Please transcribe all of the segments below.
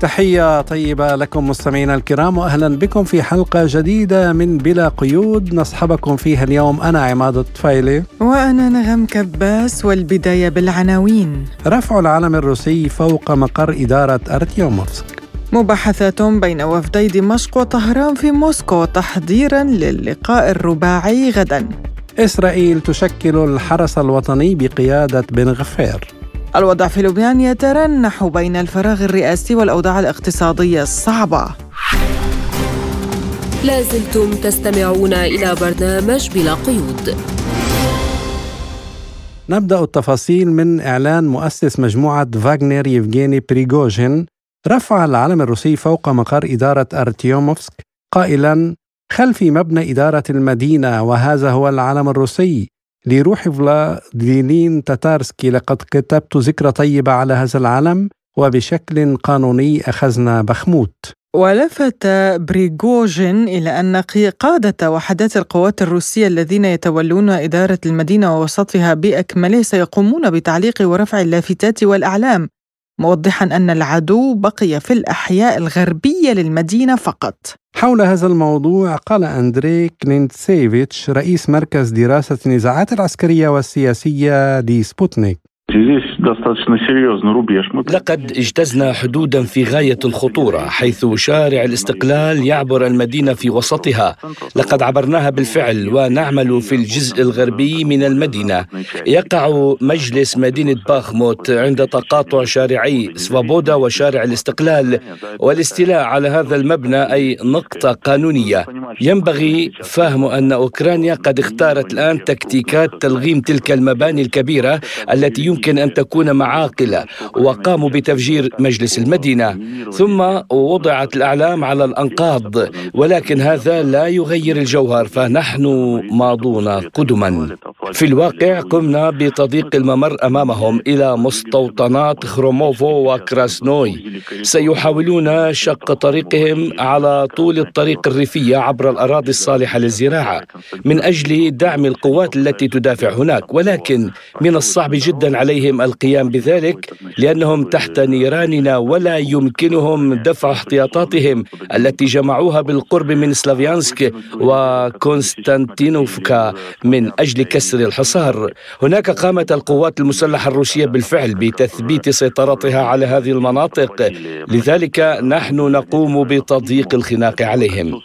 تحية طيبة لكم مستمعينا الكرام وأهلا بكم في حلقة جديدة من بلا قيود. نصحبكم فيها اليوم أنا عماد الطفيلي. وأنا نغم كباس والبداية بالعناوين. رفع العلم الروسي فوق مقر إدارة أرتيوموفسك. مباحثات بين وفدي دمشق وطهران في موسكو تحضيرا للقاء الرباعي غدا. إسرائيل تشكل الحرس الوطني بقيادة بن غفير. الوضع في لبنان يترنح بين الفراغ الرئاسي والأوضاع الاقتصادية الصعبة. لازلتم تستمعون إلى برنامج بلا قيود. نبدأ التفاصيل من إعلان مؤسس مجموعة فاغنر يفغيني بريغوجين رفع العلم الروسي فوق مقر إدارة أرتيوموفسك قائلا خلفي مبنى إدارة المدينة وهذا هو العلم الروسي. لروح فلاديمير تاتارسكي لقد كتبت ذكرى طيبة على هذا العلم وبشكل قانوني أخذنا بخموت. ولفت بريغوجين إلى أن قادة وحدات القوات الروسية الذين يتولون إدارة المدينة ووسطها بأكمله سيقومون بتعليق ورفع اللافتات والأعلام. موضحا أن العدو بقي في الأحياء الغربية للمدينة فقط. حول هذا الموضوع قال أندري كلينتسيفيتش رئيس مركز دراسة النزاعات العسكرية والسياسية لسبوتنيك لقد اجتزنا حدودا في غاية الخطورة حيث شارع الاستقلال يعبر المدينة في وسطها. لقد عبرناها بالفعل ونعمل في الجزء الغربي من المدينة. يقع مجلس مدينة باخموت عند تقاطع شارعي سوابودا وشارع الاستقلال والاستيلاء على هذا المبنى أي نقطة قانونية. ينبغي فهم أن أوكرانيا قد اختارت الآن تكتيكات تلغيم تلك المباني الكبيرة التي يمكن يمكن أن تكون معاقلة وقاموا بتفجير مجلس المدينة ثم وضعت الأعلام على الأنقاض ولكن هذا لا يغير الجوهر فنحن ماضون قدما. في الواقع قمنا بتضييق الممر أمامهم إلى مستوطنات خروموفو وكراسنوي. سيحاولون شق طريقهم على طول الطريق الريفية عبر الأراضي الصالحة للزراعة من أجل دعم القوات التي تدافع هناك ولكن من الصعب جدا على عليهم القيام بذلك لأنهم تحت نيراننا ولا يمكنهم دفع احتياطاتهم التي جمعوها بالقرب من سلافيانسك وكونستانتينوفكا من أجل كسر الحصار. هناك قامت القوات المسلحة الروسية بالفعل بتثبيت سيطرتها على هذه المناطق، لذلك نحن نقوم بتضييق الخناق عليهم.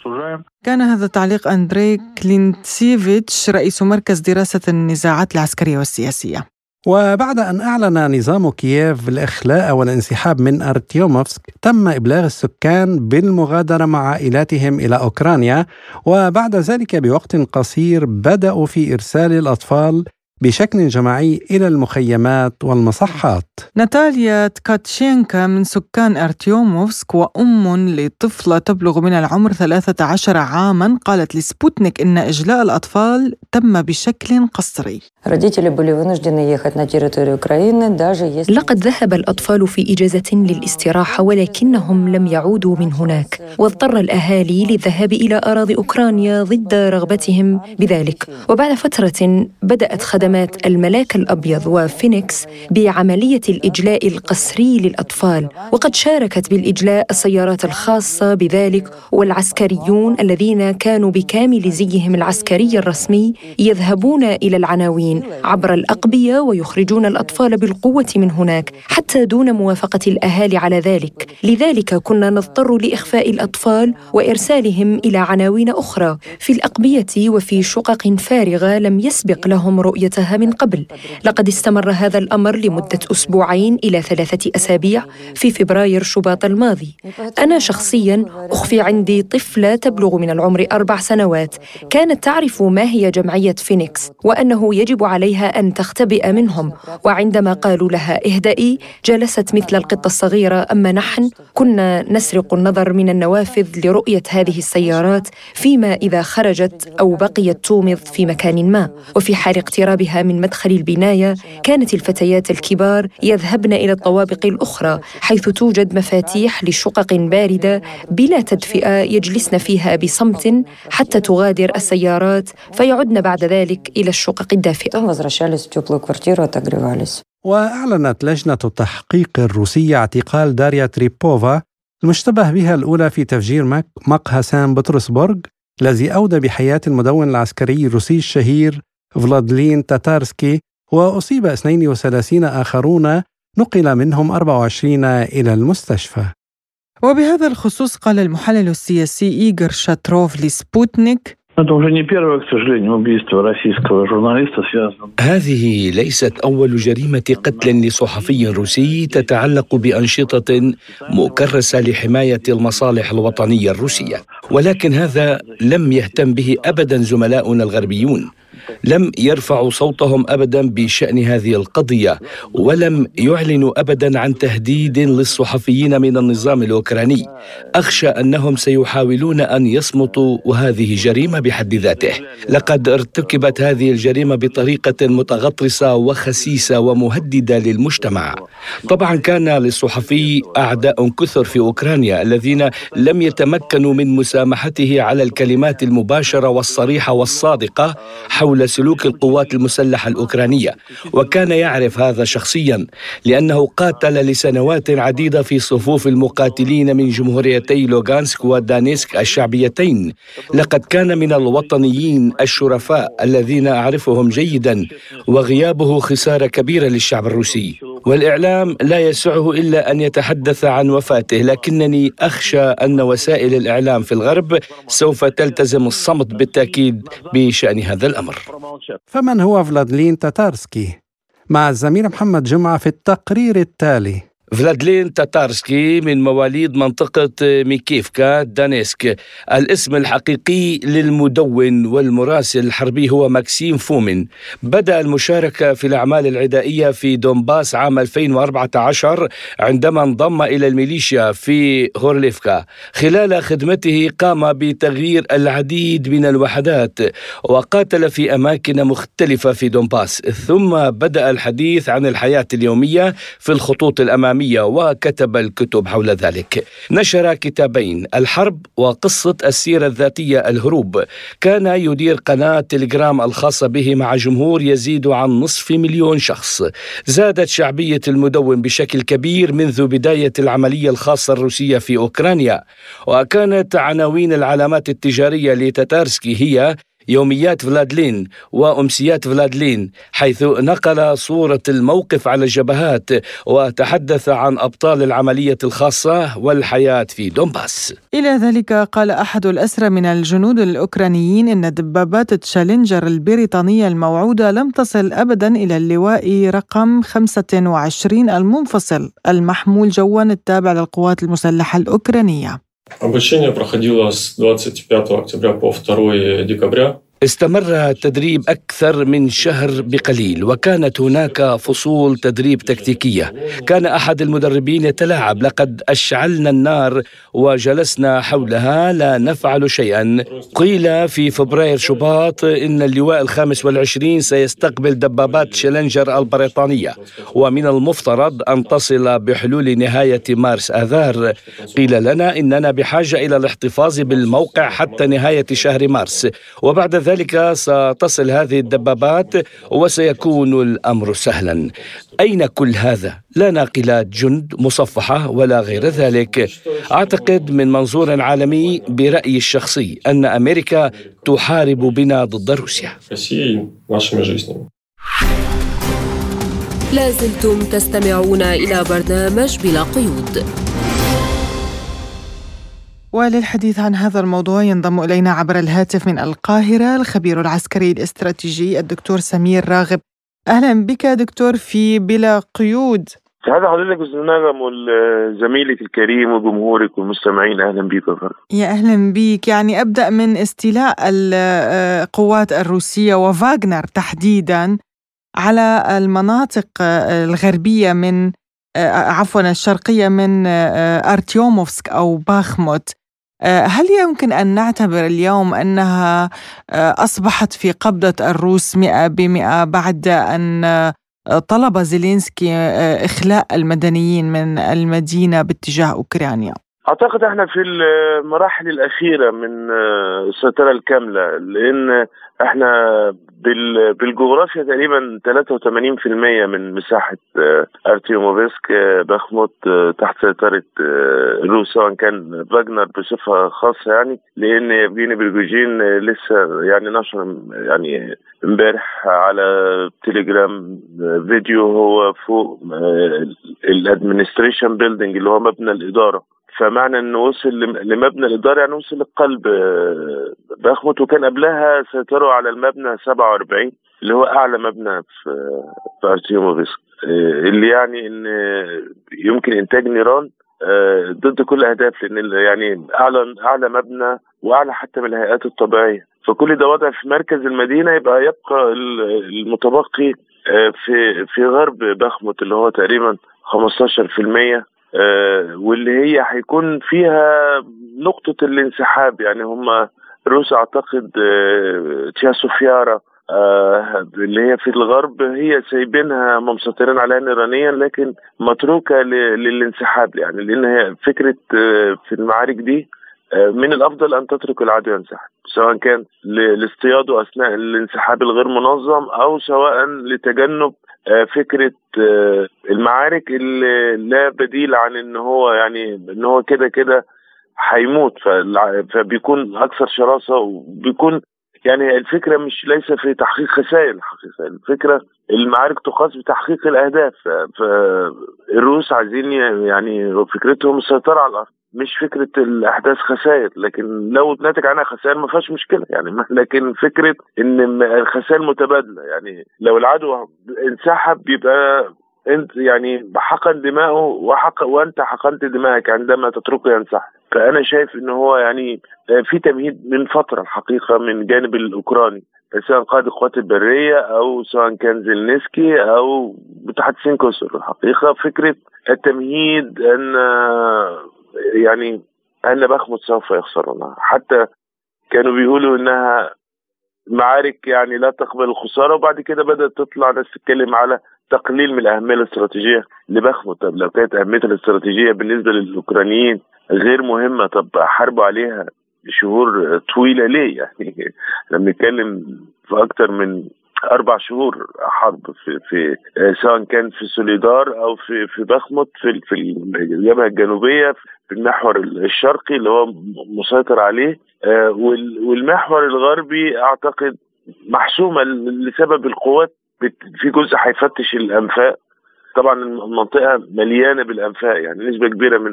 كان هذا تعليق أندري كلينتسيفيتش رئيس مركز دراسة النزاعات العسكرية والسياسية وبعد أن أعلن نظام كييف الإخلاء والانسحاب من أرتيوموفسك تم إبلاغ السكان بالمغادرة مع عائلاتهم إلى أوكرانيا وبعد ذلك بوقت قصير بدأوا في إرسال الأطفال بشكل جماعي إلى المخيمات والمصحات. ناتاليا تكاتشينكا من سكان أرتيوموفسك وأم لطفلة تبلغ من العمر 13 عاما. قالت لسبوتنيك إن إجلاء الأطفال تم بشكل قسري لقد ذهب الأطفال في إجازة للاستراحة ولكنهم لم يعودوا من هناك. واضطر الأهالي للذهاب إلى أراضي أوكرانيا ضد رغبتهم بذلك. وبعد فترة بدأت خدمات الملاك الأبيض وفينيكس بعملية الإجلاء القسري للأطفال وقد شاركت بالإجلاء السيارات الخاصة بذلك والعسكريون الذين كانوا بكامل زيهم العسكري الرسمي يذهبون إلى العناوين عبر الأقبية ويخرجون الأطفال بالقوة من هناك حتى دون موافقة الأهالي على ذلك. لذلك كنا نضطر لإخفاء الأطفال وإرسالهم إلى عناوين أخرى في الأقبية وفي شقق فارغة لم يسبق لهم رؤيتها من قبل. لقد استمر هذا الأمر لمدة أسبوعين إلى ثلاثة أسابيع في فبراير شباط الماضي. أنا شخصيا أخفي عندي طفلة تبلغ من العمر أربع سنوات. كانت تعرف ما هي جمعية فينيكس وأنه يجب عليها أن تختبئ منهم. وعندما قالوا لها اهدئي جلست مثل القطة الصغيرة. أما نحن كنا نسرق النظر من النوافذ لرؤية هذه السيارات فيما إذا خرجت أو بقيت تومض في مكان ما. وفي حال اقترابها اقترابها من مدخل البناية كانت الفتيات الكبار يذهبن إلى الطوابق الأخرى حيث توجد مفاتيح لشقق باردة بلا تدفئة يجلسن فيها بصمت حتى تغادر السيارات فيعدن بعد ذلك إلى الشقق الدافئة. وأعلنت لجنة التحقيق الروسية اعتقال داريا تريبوفا المشتبه بها الأولى في تفجير مقهى سان بطرسبورغ الذي أودى بحياة المدون العسكري الروسي الشهير فلادلين تاتارسكي وأصيب 32 آخرون نقل منهم 24 إلى المستشفى. وبهذا الخصوص قال المحلل السياسي إيغر شاتروف لسبوتنيك هذه ليست أول جريمة قتل لصحفي روسي تتعلق بأنشطة مكرسة لحماية المصالح الوطنية الروسية، ولكن هذا لم يهتم به أبدا زملاؤنا الغربيون، لم يرفعوا صوتهم ابدا بشأن هذه القضية ولم يعلنوا ابدا عن تهديد للصحفيين من النظام الأوكراني. أخشى أنهم سيحاولون أن يصمتوا وهذه جريمه بحد ذاته. لقد ارتكبت هذه الجريمة بطريقة متغطرسة وخسيسة ومهددة للمجتمع. طبعا كان للصحفي أعداء كثر في أوكرانيا الذين لم يتمكنوا من مسامحته على الكلمات المباشرة والصريحة والصادقة حول حول سلوك القوات المسلحة الأوكرانية وكان يعرف هذا شخصيا لأنه قاتل لسنوات عديدة في صفوف المقاتلين من جمهوريتي لوغانسك ودانيسك الشعبيتين. لقد كان من الوطنيين الشرفاء الذين أعرفهم جيدا وغيابه خسارة كبيرة للشعب الروسي. والإعلام لا يسعه إلا أن يتحدث عن وفاته لكنني أخشى أن وسائل الإعلام في الغرب سوف تلتزم الصمت بالتأكيد بشأن هذا الأمر. فمن هو فلادلين تاتارسكي؟ مع الزميل محمد جمعة في التقرير التالي فلادلين تاتارسكي من مواليد منطقة ميكيفكا دانيسك. الاسم الحقيقي للمدون والمراسل الحربي هو ماكسيم فومن. بدأ المشاركة في الأعمال العدائية في دونباس عام 2014 عندما انضم إلى الميليشيا في هورليفكا خلال خدمته قام بتغيير العديد من الوحدات وقاتل في أماكن مختلفة في دونباس ثم بدأ الحديث عن الحياة اليومية في الخطوط الأمامية. الإسلامية وكتب الكتب حول ذلك. نشر كتابين الحرب وقصة السيرة الذاتية الهروب. كان يدير قناة تليجرام الخاصة به مع جمهور يزيد عن نصف مليون شخص. زادت شعبية المدون بشكل كبير منذ بداية العملية الخاصة الروسية في أوكرانيا. وكانت عناوين العلامات التجارية لتاتارسكي هي يوميات فلادلين وأمسيات فلادلين حيث نقل صورة الموقف على الجبهات وتحدث عن أبطال العملية الخاصة والحياة في دونباس. إلى ذلك قال أحد الأسرى من الجنود الأوكرانيين إن دبابات تشالنجر البريطانية الموعودة لم تصل أبدا إلى اللواء رقم 25 المنفصل المحمول جوا التابع للقوات المسلحة الأوكرانية. Обучение проходило с 25 октября по 2 декабря. استمر التدريب أكثر من شهر بقليل وكانت هناك فصول تدريب تكتيكية. كان أحد المدربين يتلاعب لقد أشعلنا النار وجلسنا حولها لا نفعل شيئا. قيل في فبراير شباط إن اللواء الخامس والعشرين سيستقبل دبابات شلنجر البريطانية ومن المفترض أن تصل بحلول نهاية مارس آذار. قيل لنا إننا بحاجة إلى الاحتفاظ بالموقع حتى نهاية شهر مارس. وبعد ذلك ستصل هذه الدبابات وسيكون الأمر سهلا. أين كل هذا؟ لا ناقلات جند مصفحة ولا غير ذلك. أعتقد من منظور عالمي برأيي الشخصي أن أمريكا تحارب بنا ضد روسيا. لازلتم تستمعون إلى برنامج بلا قيود. وللحديث عن هذا الموضوع ينضم إلينا عبر الهاتف من القاهرة الخبير العسكري الاستراتيجي الدكتور سمير راغب. أهلا بك دكتور في بلا قيود. هذا حضرتك أستاذ نغم وزميلك الكريم وجمهورك والمستمعين أهلا بك يا أهلا بك يعني أبدأ من استيلاء القوات الروسية وفاغنر تحديدا على المناطق الغربية من عفوا الشرقية من أرتيوموفسك أو باخموت هل يمكن أن نعتبر اليوم أنها أصبحت في قبضة الروس مئة بمئة بعد أن طلب زيلينسكي إخلاء المدنيين من المدينة باتجاه أوكرانيا؟ أعتقد إحنا في المراحل الأخيرة من السيطره الكاملة لأن إحنا بالجغرافيا تقريبا 83% من مساحة ارتيوموفسك بخموت تحت سيطرة الروس سواء كان فاجنر بصفة خاصة يعني لأن يفجيني برجوجين لسه يعني نشر يعني امبارح على تليجرام فيديو هو فوق ال administration building اللي هو مبنى الإدارة. فمعنى إنه وصل لمبنى الإدارة يعني وصل لقلب بخمت وكان قبلها سيطروا على المبنى 47 اللي هو أعلى مبنى في في ارتيوموفسك اللي يعني إن يمكن إنتاج نيران ضد كل الاهداف لأن يعني أعلى أعلى مبنى وأعلى حتى من الهيئات الطبيعية. فكل ده وضع في مركز المدينة يبقى يبقى المتبقي في في غرب بخمت اللي هو تقريبا 15% آه واللي هي هيكون فيها نقطة الانسحاب. يعني هم الروس أعتقد آه تشا سوفيارا آه اللي هي في الغرب هي سايبينها مسيطرين عليها نيرانيا لكن متروكة للانسحاب. يعني لأن هي فكرة في المعارك دي من الأفضل أن تترك العدو ينسحب سواء كان لاصطياده أثناء الانسحاب الغير منظم أو سواء لتجنب فكرة المعارك اللي لا بديل عن إن هو يعني إن هو كده كده هيموت. فبيكون أكثر شراسة وبيكون يعني الفكرة مش ليس في تحقيق خسائر الحقيقة الفكرة المعارك تقاس بتحقيق الأهداف. فالروس عايزين يعني فكرتهم السيطره على الأرض. مش فكرة الأحداث خسائر لكن لو ناتج عنها خسائر ما فيهاش مشكلة. يعني لكن فكرة إن الخسائر متبادلة يعني لو العدو انسحب يبقى أنت يعني حقن دماءه وحق وأنت حقنت دماءك عندما تتركه ينسحب. فأنا شايف إن هو يعني في تمهيد من فترة الحقيقة من جانب الأوكراني سواء قائد القوات البرية أو سواء كان زيلنسكي أو متحدثين كسر الحقيقة فكرة التمهيد إن يعني ان بخمت سوف يخسرونها. حتى كانوا بيقولوا إنها معارك يعني لا تقبل الخسارة وبعد كده بدأت تطلع ناس تتكلم على تقليل من الأهمية الاستراتيجية لبخمت طب لو كانت اهميتها الاستراتيجية بالنسبة للأوكرانيين غير مهمة طب حاربوا عليها شهور طويلة ليه يعني؟ إحنا بنتكلم في أكتر من أربع شهور حرب في في سواء كان في سوليدار أو في في بخمت في في الجبهة الجنوبية في المحور الشرقي اللي هو مسيطر عليه والمحور الغربي أعتقد محسومة لسبب القوات في جزء هيفتش الأنفاق. طبعا المنطقة مليانة بالأنفاق يعني نسبة كبيرة من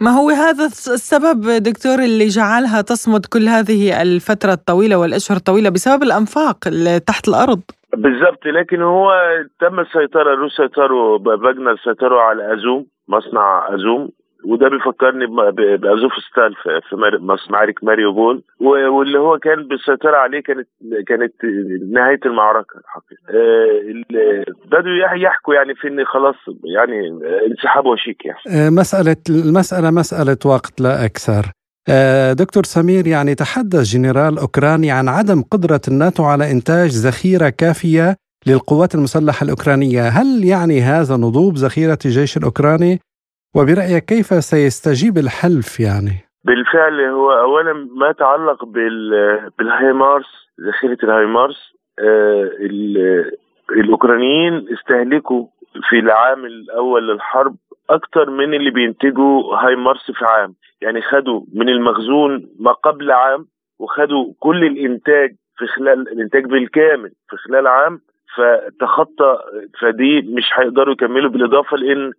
ما هو هذا السبب دكتور اللي جعلها تصمد كل هذه الفترة الطويلة والأشهر الطويلة بسبب الأنفاق اللي تحت الأرض؟ بالضبط لكن هو تم السيطره الروس سيطروا فاجنر سيطروا على أزوم مصنع أزوم. وده بيفكرني بازوفستال في معارك ماريوبول. واللي هو كان بالسيطره عليه كانت كانت نهاية المعركة الحقيقة بدوا يحكوا يعني في إن خلاص يعني انسحاب وشيك يعني. مساله المسألة مسألة وقت لا أكثر. دكتور سمير يعني تحدث جنرال أوكراني عن عدم قدرة الناتو على إنتاج ذخيرة كافية للقوات المسلحة الأوكرانية، هل يعني هذا نضوب ذخيرة الجيش الأوكراني؟ وبرأيك كيف سيستجيب الحلف يعني؟ بالفعل هو أولا ما يتعلق بالهايمارس ذخيرة الهايمارس آه الأوكرانيين استهلكوا في العام الأول للحرب أكثر من اللي بينتجوا هايمارس في عام يعني خدوا من المخزون ما قبل عام وخدوا كل الإنتاج في خلال الإنتاج بالكامل في خلال عام فتخطى فدي مش هيقدروا يكملوا بالإضافة لإن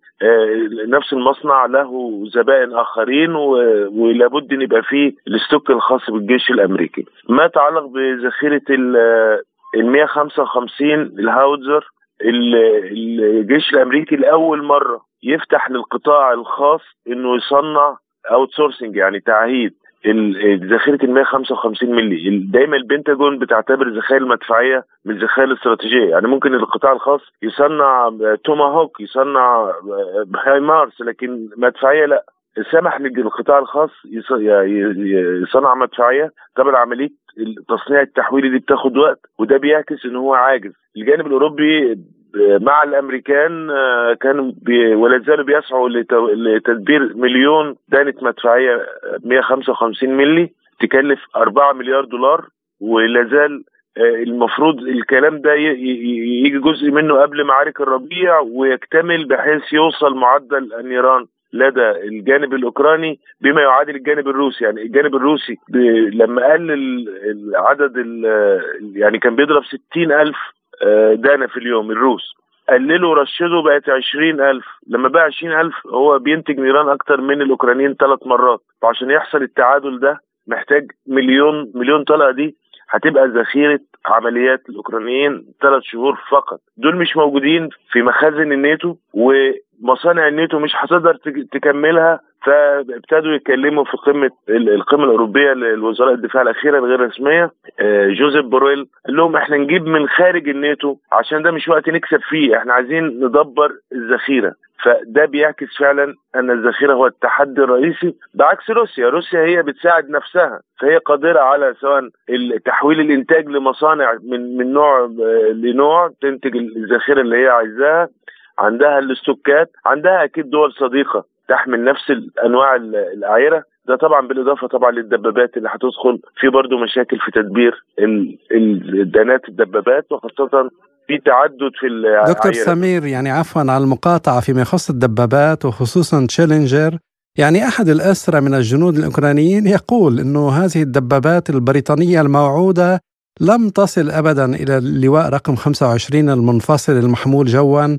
نفس المصنع له زبائن آخرين ولابد إن يبقى فيه الاستوك الخاص بالجيش الأمريكي. ما يتعلق بذخيرة ال 155 الهاوتزر الجيش الأمريكي لأول مرة يفتح للقطاع الخاص إنه يصنع اوت يعني تعهيد ذخيره ال 155 مللي دايما البنتاجون بتعتبر الذخائر المدفعية من الذخائر الاستراتيجية. يعني ممكن القطاع الخاص يصنع توماهوك يصنع هايمارس لكن مدفعية لا. سمح للقطاع الخاص يصنع مدفعية طبعا عملية التصنيع التحويلي دي بتاخد وقت وده بيعكس إن هو عاجز. الجانب الأوروبي مع الأمريكان آه، كانوا بي ولا زالوا بيسعوا لتدبير مليون دانه مدفعية 155 ملي تكلف 4 مليار دولار ولا زال آه، المفروض الكلام ده يجي جزء منه قبل معارك الربيع ويكتمل بحيث يوصل معدل النيران لدى الجانب الأوكراني بما يعادل الجانب الروسي. يعني الجانب الروسي لما قلل عدد يعني كان بيضرب 60 ألف آه، دانا في اليوم الروس. قللوا رشدوا بقت 20000 لما بقى 20000 هو بينتج نيران أكتر من الأوكرانيين ثلاث مرات. وعشان يحصل التعادل ده محتاج مليون مليون طلقة. دي هتبقى ذخيرة عمليات الأوكرانيين ثلاث شهور فقط. دول مش موجودين في مخازن الناتو ومصانع الناتو مش هتقدر تكملها فابتدوا يتكلموا في قمة القمة الأوروبية لوزراء الدفاع الأخيرة الغير رسمية آه، جوزيف بورويل. قال لهم إحنا نجيب من خارج الناتو عشان ده مش وقت نكسب فيه إحنا عايزين ندبر الذخيرة. فده بيعكس فعلا أن الذخيرة هو التحدي الرئيسي بعكس روسيا، روسيا هي بتساعد نفسها فهي قادرة على سواء تحويل الإنتاج لمصانع من من نوع آه، لنوع تنتج الذخيرة اللي هي عايزاها. عندها الاستوكات عندها أكيد دول صديقة تحمل نفس أنواع الاعيره ده طبعا بالإضافة طبعا للدبابات اللي هتدخل. في برضه مشاكل في تدبير الدانات الدبابات وخاصة في تعدد في العيرة. دكتور سمير يعني عفوا على المقاطعة فيما يخص الدبابات وخصوصا تشالنجر يعني أحد الأسرى من الجنود الأوكرانيين يقول إنه هذه الدبابات البريطانية الموعودة لم تصل ابدا إلى اللواء رقم 25 المنفصل المحمول جوا.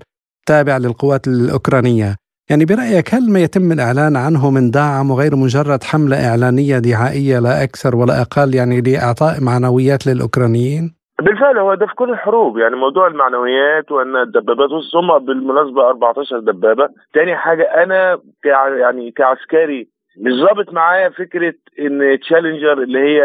تابع للقوات الأوكرانية. يعني برأيك هل ما يتم الإعلان عنه من دعم وغير مجرد حملة إعلانية دعائية لا أكثر ولا أقل يعني لإعطاء معنويات للأوكرانيين؟ بالفعل هو ده في كل الحروب. يعني موضوع المعنويات وإن الدبابات هم بالمناسبة 14 دبابة. تاني حاجة أنا يعني كعسكري مش ظابط معايا فكرة إن تشالنجر اللي هي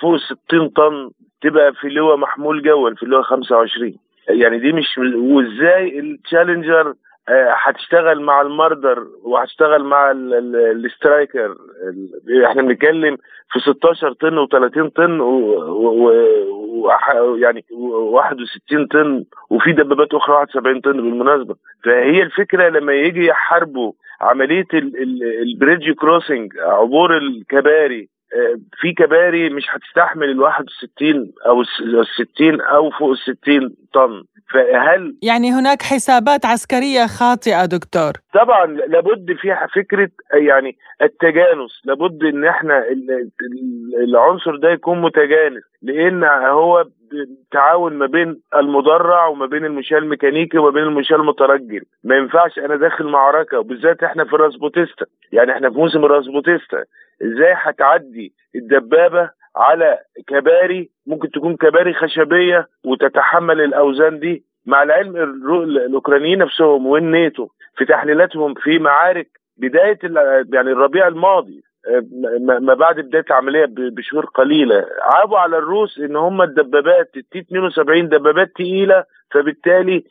فوق 60 طن تبقى في اللواء محمول جوا في اللواء 25 يعني دي مش وازاي التشالنجر آه، هتشتغل مع المردر وهتشتغل مع الاسترايكر إحنا بنتكلم في 16 طن و30 طن ويعني 61 طن وفي دبابات أخرى 71 طن بالمناسبة. فهي الفكرة لما يجي يحاربوا عملية ال bridge crossing عبور الكباري في كباري مش هتستحمل ال 61 أو ال 60 أو فوق ال 60 طن. فهل يعني هناك حسابات عسكرية خاطئة دكتور؟ طبعا لابد فيها فكرة يعني التجانس. لابد إن إحنا العنصر ده يكون متجانس لأن هو تعاون ما بين المدرع وما بين المشاة الميكانيكي وما بين المشاة المترجل. ما ينفعش أنا داخل معركة وبالذات إحنا في rasputitsa يعني إحنا في موسم راسبوتيستا إزاي هتعدي الدبابة على كباري ممكن تكون كباري خشبية وتتحمل الأوزان دي؟ مع العلم الأوكرانيين نفسهم والناتو في تحليلاتهم في معارك بداية يعني الربيع الماضي ما بعد بداية العملية بشهور قليلة. عابوا على الروس إن هم الدبابات التي 72 دبابات تقيلة فبالتالي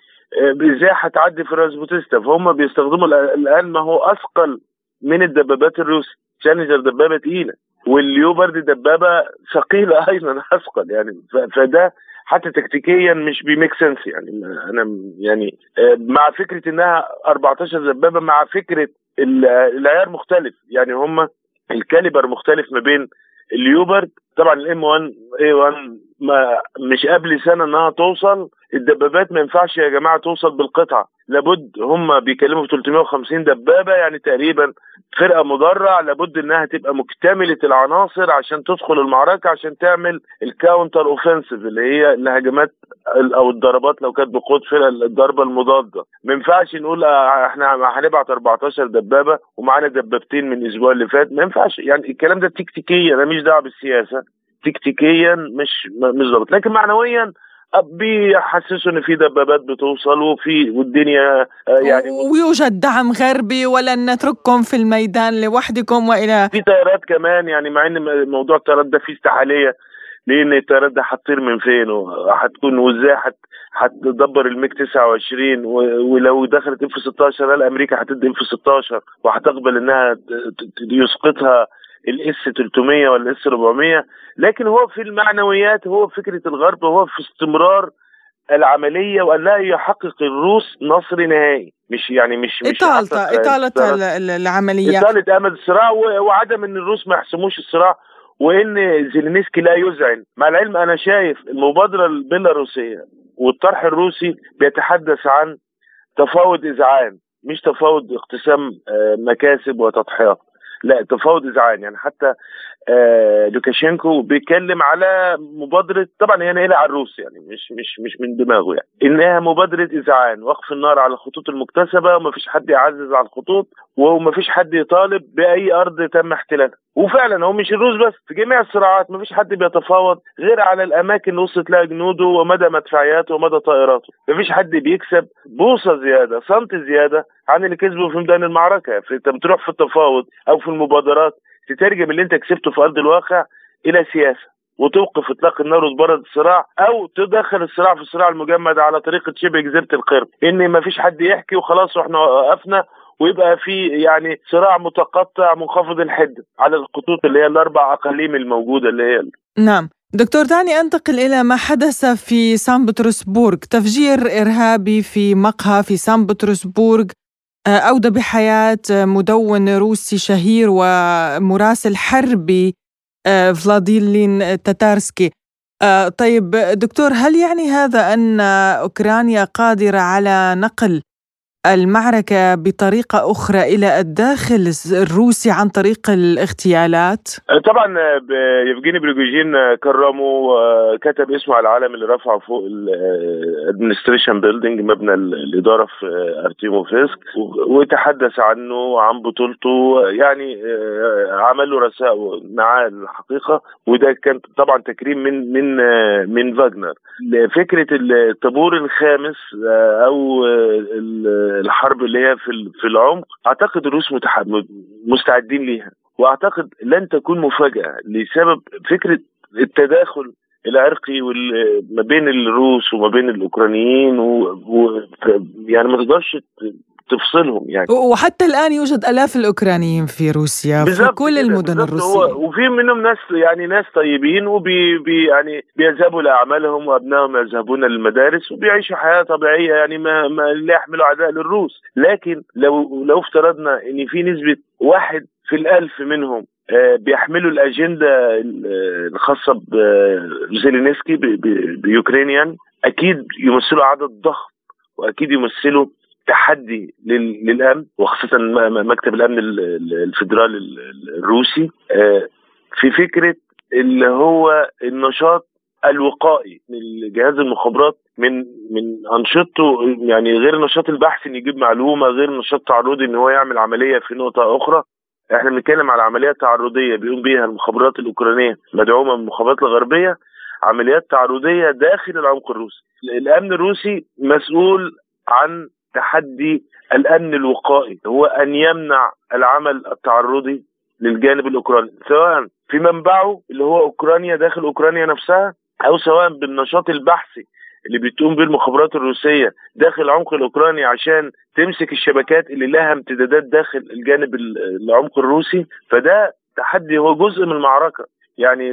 إزاي هتعدي في rasputitsa فهم بيستخدموا الآن ما هو أثقل من الدبابات الروسي تشالنجر دبابة تقيلة والليوبرد دبابة ثقيلة أيضا أثقل يعني. فده حتى تكتيكيا مش بي make sense يعني. أنا يعني آه، مع فكرة إنها 14 دبابة مع فكرة العيار مختلف. يعني هم ال caliber مختلف ما بين الليوبرد طبعا الام 1 اي 1 ما مش قبل سنة إنها توصل الدبابات ما ينفعش يا جماعة توصل بالقطعة. لابد هم بيكلموا في 350 دبابة يعني تقريبا فرقة مدرع لابد إنها تبقى مكتملة العناصر عشان تدخل المعركة عشان تعمل ال counter offensive اللي هي الهجمات أو الضربات لو كانت بقوه فرقه الضربة المضادة. ما ينفعش نقول آه، إحنا هنبعت 14 دبابة ومعانا دبابتين من الأسبوع اللي فات. ما ينفعش يعني الكلام ده تكتيكيا أنا ماليش دعوة بالسياسة. تكتيكيا مش مش ظابط. لكن معنويا بيحسسوا ان في دبابات بتوصل وفي والدنيا آه، يعني ويوجد دعم غربي ولن نترككم في الميدان لوحدكم وإلى في طيارات كمان يعني مع إن موضوع الطيارات ده فيه استحالية لأن الطيارات ده هتطير من فين؟ وهتكون وإزاي هتدبر الميج 29 ولو دخلت اف 16 هل أمريكا هتدي اف 16 وهتقبل إنها يسقطها؟ الاس 300 ولا الاس 400 لكن هو في المعنويات هو فكرة الغرب هو في استمرار العملية وأن لا يحقق الروس نصر نهائي. مش يعني مش مش إطالة إطالة العملية. إطالة امد الصراع وعدم إن الروس ما يحسموش الصراع وإن زيلينسكي لا يذعن مع العلم أنا شايف المبادرة البيلاروسية والطرح الروسي بيتحدث عن تفاوض اذعان مش تفاوض اقتسام آه، مكاسب وتضحيات. لا تفاوض اذعان يعني حتى لوكاشينكو بيتكلم على مبادرة طبعا هي نايله على الروس يعني مش مش مش من دماغه يعني. إنها مبادرة اذعان وقف النار على الخطوط المكتسبة وما فيش حد يعزز على الخطوط وما فيش حد يطالب بأي أرض تم احتلالها. وفعلا هو مش الروس بس في جميع الصراعات ما فيش حد بيتفاوض غير على الأماكن اللي وصلت لها جنوده ومدى مدفعياته ومدى طائراته. ما فيش حد بيكسب بوصه زيادة سنت زيادة عن اللي كسبه في ميدان المعركة. أنت بتروح في التفاوض أو في المبادرات تترجم اللي انت كسبته في أرض الواقع إلى سياسة وتوقف إطلاق النار وتبرد الصراع أو تدخل الصراع في الصراع المجمد على طريقة شبه جزيرة القرم إن ما فيش حد يحكي وخلاص وإحنا وقفنا ويبقى في يعني صراع متقطع منخفض الحده على الخطوط اللي هي الأربع أقاليم الموجودة اللي هي نعم. دكتور دعني أنتقل إلى ما حدث في سان بطرسبورغ. تفجير إرهابي في مقهى في سان بطرسبورغ. أودى بحياة مدون روسي شهير ومراسل حربي آه، فلاديلين تاتارسكي. آه، طيب دكتور هل يعني هذا أن أوكرانيا قادرة على نقل المعركة بطريقة أخرى إلى الداخل الروسي عن طريق الاغتيالات؟ طبعا يفجيني بريجوجين كرمه كتب اسمه على العلم اللي رفعه فوق ال administration building مبنى الإدارة في أرتيموفسك وتحدث عنه عن بطولته يعني عمل له رسائل معاه الحقيقة وده كان طبعا تكريم من من من فاجنر فكرة الطابور الخامس أو الحرب اللي هي في في العمق أعتقد الروس مستعدين ليها. وأعتقد لن تكون مفاجأة لسبب فكرة التداخل العرقي ما بين الروس وما بين الأوكرانيين و... و... يعني ما تقدرش تفصلهم يعني. وحتى الآن يوجد آلاف الأوكرانيين في روسيا في كل المدن الروسية. وفي منهم ناس يعني ناس طيبين وبي بي يعني بيذهبوا لأعمالهم وأبنائهم يذهبون للمدارس وبيعيشوا حياة طبيعية يعني ما, ما لا يحملوا عداء للروس. لكن لو لو افترضنا إن في نسبة واحد في الألف منهم آه، بيحملوا الأجندة الخاصة بزيلينسكي بيوكرينيان أكيد يمثلوا عدد ضخم وأكيد يمثلوا تحدي للأمن وخاصه مكتب الأمن الفدرالي الروسي آه، في فكرة اللي هو النشاط الوقائي لجهاز المخابرات من من أنشطته يعني غير النشاط البحثي إن يجيب معلومة غير النشاط التعرضي إن هو يعمل عملية في نقطة أخرى. إحنا بنتكلم على عمليات تعرضية بيقوم بيها المخابرات الأوكرانية مدعومة من المخابرات الغربية عمليات تعرضية داخل العمق الروسي. الأمن الروسي مسؤول عن تحدي الأمن الوقائي هو أن يمنع العمل التعرضي للجانب الأوكراني سواء في منبعه اللي هو أوكرانيا داخل أوكرانيا نفسها أو سواء بالنشاط البحثي اللي بتقوم به المخابرات الروسية داخل العمق الأوكراني عشان تمسك الشبكات اللي لها امتدادات داخل الجانب العمق الروسي فده تحدي هو جزء من المعركة. يعني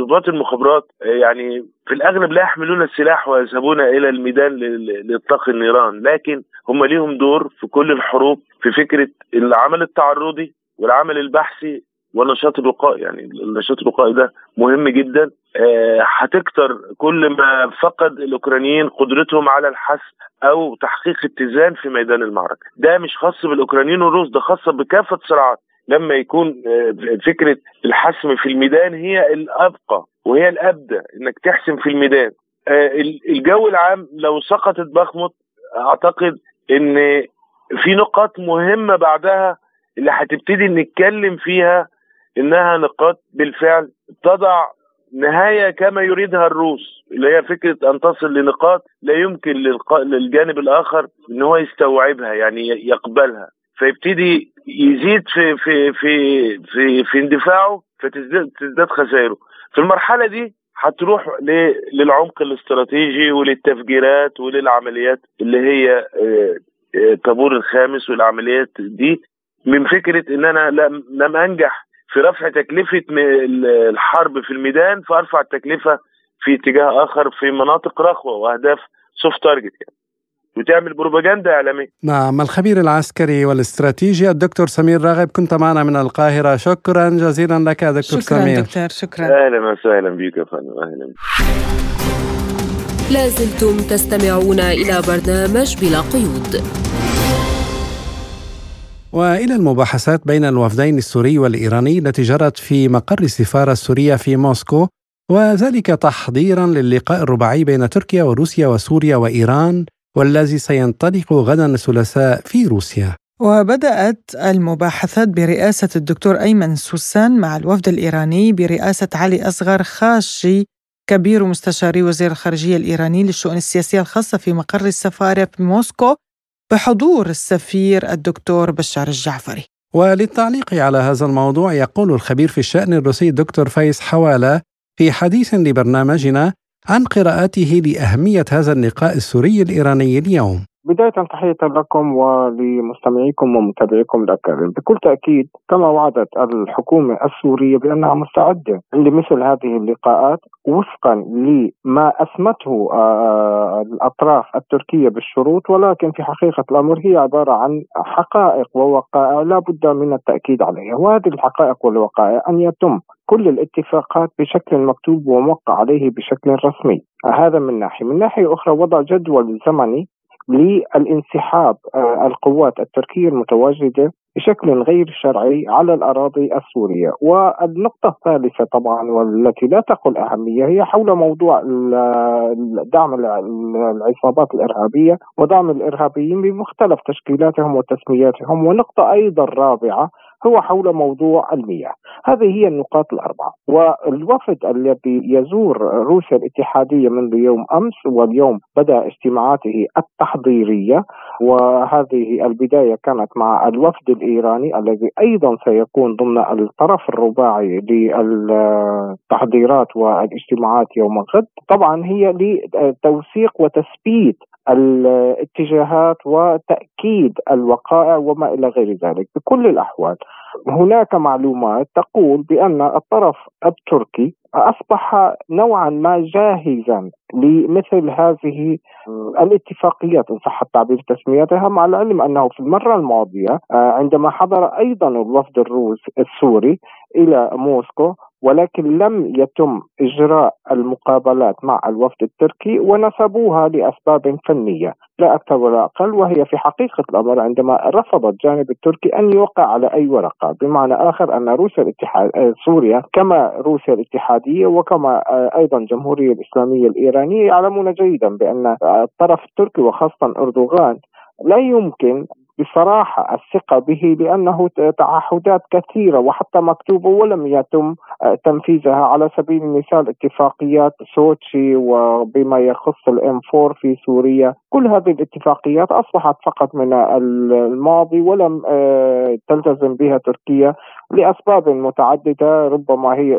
ضباط المخابرات يعني في الأغلب لا يحملون السلاح ويذهبون إلى الميدان لإطلاق النيران لكن هم ليهم دور في كل الحروب في فكرة العمل التعرضي والعمل البحثي والنشاط الوقائي يعني النشاط الوقائي ده مهم جدا. آه، هتكتر كل ما فقد الأوكرانيين قدرتهم على الحسم أو تحقيق اتزان في ميدان المعركة. ده مش خاص بالأوكرانيين والروس ده خاص بكافة صراعات. لما يكون آه، فكرة الحسم في الميدان هي الأبقى وهي الأبدى إنك تحسم في الميدان. آه، الجو العام لو سقطت بخمت أعتقد إن في نقاط مهمة بعدها اللي هتبتدي نتكلم فيها إنها نقاط بالفعل تضع نهاية كما يريدها الروس اللي هي فكرة أن تصل لنقاط لا يمكن للجانب الآخر إن هو يستوعبها يعني يقبلها. فيبتدي يزيد في في في في في اندفاعه فتزداد تزداد خسائره. في المرحلة دي هتروح للعمق الاستراتيجي وللتفجيرات وللعمليات اللي هي طابور الخامس والعمليات دي من فكرة إن أنا لم أنجح في رفع تكلفة الحرب في الميدان فأرفع التكلفة في اتجاه آخر في مناطق رخوة وأهداف soft target يعني. وتعمل بروباجندا إعلامية. نعم الخبير العسكري والاستراتيجي الدكتور سمير راغب كنت معنا من القاهرة شكرا جزيلا لك دكتور شكرا سمير. دكتور شكرا أهلا وسهلا بك يا فندم أهلا لازلتم تستمعون إلى برنامج بلا قيود. وإلى المباحثات بين الوفدين السوري والإيراني التي جرت في مقر السفارة السورية في موسكو وذلك تحضيرا للقاء الرباعي بين تركيا وروسيا وسوريا وإيران والذي سينطلق غدا الثلاثاء في روسيا. وبدأت المباحثات برئاسة الدكتور أيمن سوسان مع الوفد الإيراني برئاسة علي أصغر خاشي كبير مستشاري وزير الخارجية الإيراني للشؤون السياسية الخاصة في مقر السفارة في موسكو بحضور السفير الدكتور بشار الجعفري وللتعليق على هذا الموضوع يقول الخبير في الشأن الروسي دكتور فايز حوالة في حديث لبرنامجنا عن قراءته لأهمية هذا اللقاء السوري الإيراني اليوم. بداية تحية لكم ولمستمعيكم ومتابعيكم الأكارم بكل تأكيد كما وعدت الحكومة السورية بأنها مستعدة لمثل هذه اللقاءات وفقا لما أسمته الأطراف التركية بالشروط ولكن في حقيقة الأمر هي عبارة عن حقائق ووقائع لا بد من التأكيد عليها. وهذه الحقائق والوقائع أن يتم كل الاتفاقات بشكل مكتوب وموقع عليه بشكل رسمي. هذا من ناحية. من ناحية أخرى وضع جدول زمني للانسحاب القوات التركية المتواجدة بشكل غير شرعي على الأراضي السورية. والنقطة الثالثة طبعا والتي لا تقل أهمية هي حول موضوع دعم العصابات الإرهابية ودعم الإرهابيين بمختلف تشكيلاتهم وتسمياتهم. ونقطة أيضا رابعة هو حول موضوع المياه. هذه هي النقاط الأربعة. والوفد الذي يزور روسيا الاتحادية منذ يوم أمس واليوم بدأ اجتماعاته التحضيرية وهذه البداية كانت مع الوفد الإيراني الذي أيضا سيكون ضمن الطرف الرباعي للتحضيرات والاجتماعات يوم الغد. طبعا هي لتوثيق وتثبيت الاتجاهات وتأكيد الوقائع وما إلى غير ذلك. بكل الأحوال هناك معلومات تقول بأن الطرف التركي أصبح نوعا ما جاهزا لمثل هذه الاتفاقيات إن صح التعبير تسميتها مع العلم أنه في المرة الماضية عندما حضر أيضا الوفد الروس السوري إلى موسكو ولكن لم يتم إجراء المقابلات مع الوفد التركي ونسبوها لأسباب فنية. لا أكثر ولا أقل وهي في حقيقة الأمر عندما رفض الجانب التركي أن يوقع على أي ورقة. بمعنى آخر أن روسيا الاتحاد سوريا كما روسيا الاتحادية وكما أيضا الجمهوريه الإسلامية الإيرانية يعلمون جيدا بأن الطرف التركي وخاصة أردوغان لا يمكن بصراحة الثقة به لأنه تعهدات كثيرة وحتى مكتوبة ولم يتم تنفيذها على سبيل المثال اتفاقيات سوتشي وبما يخص الإم 4 في سوريا. كل هذه الاتفاقيات أصبحت فقط من الماضي ولم تلتزم بها تركيا لأسباب متعددة ربما هي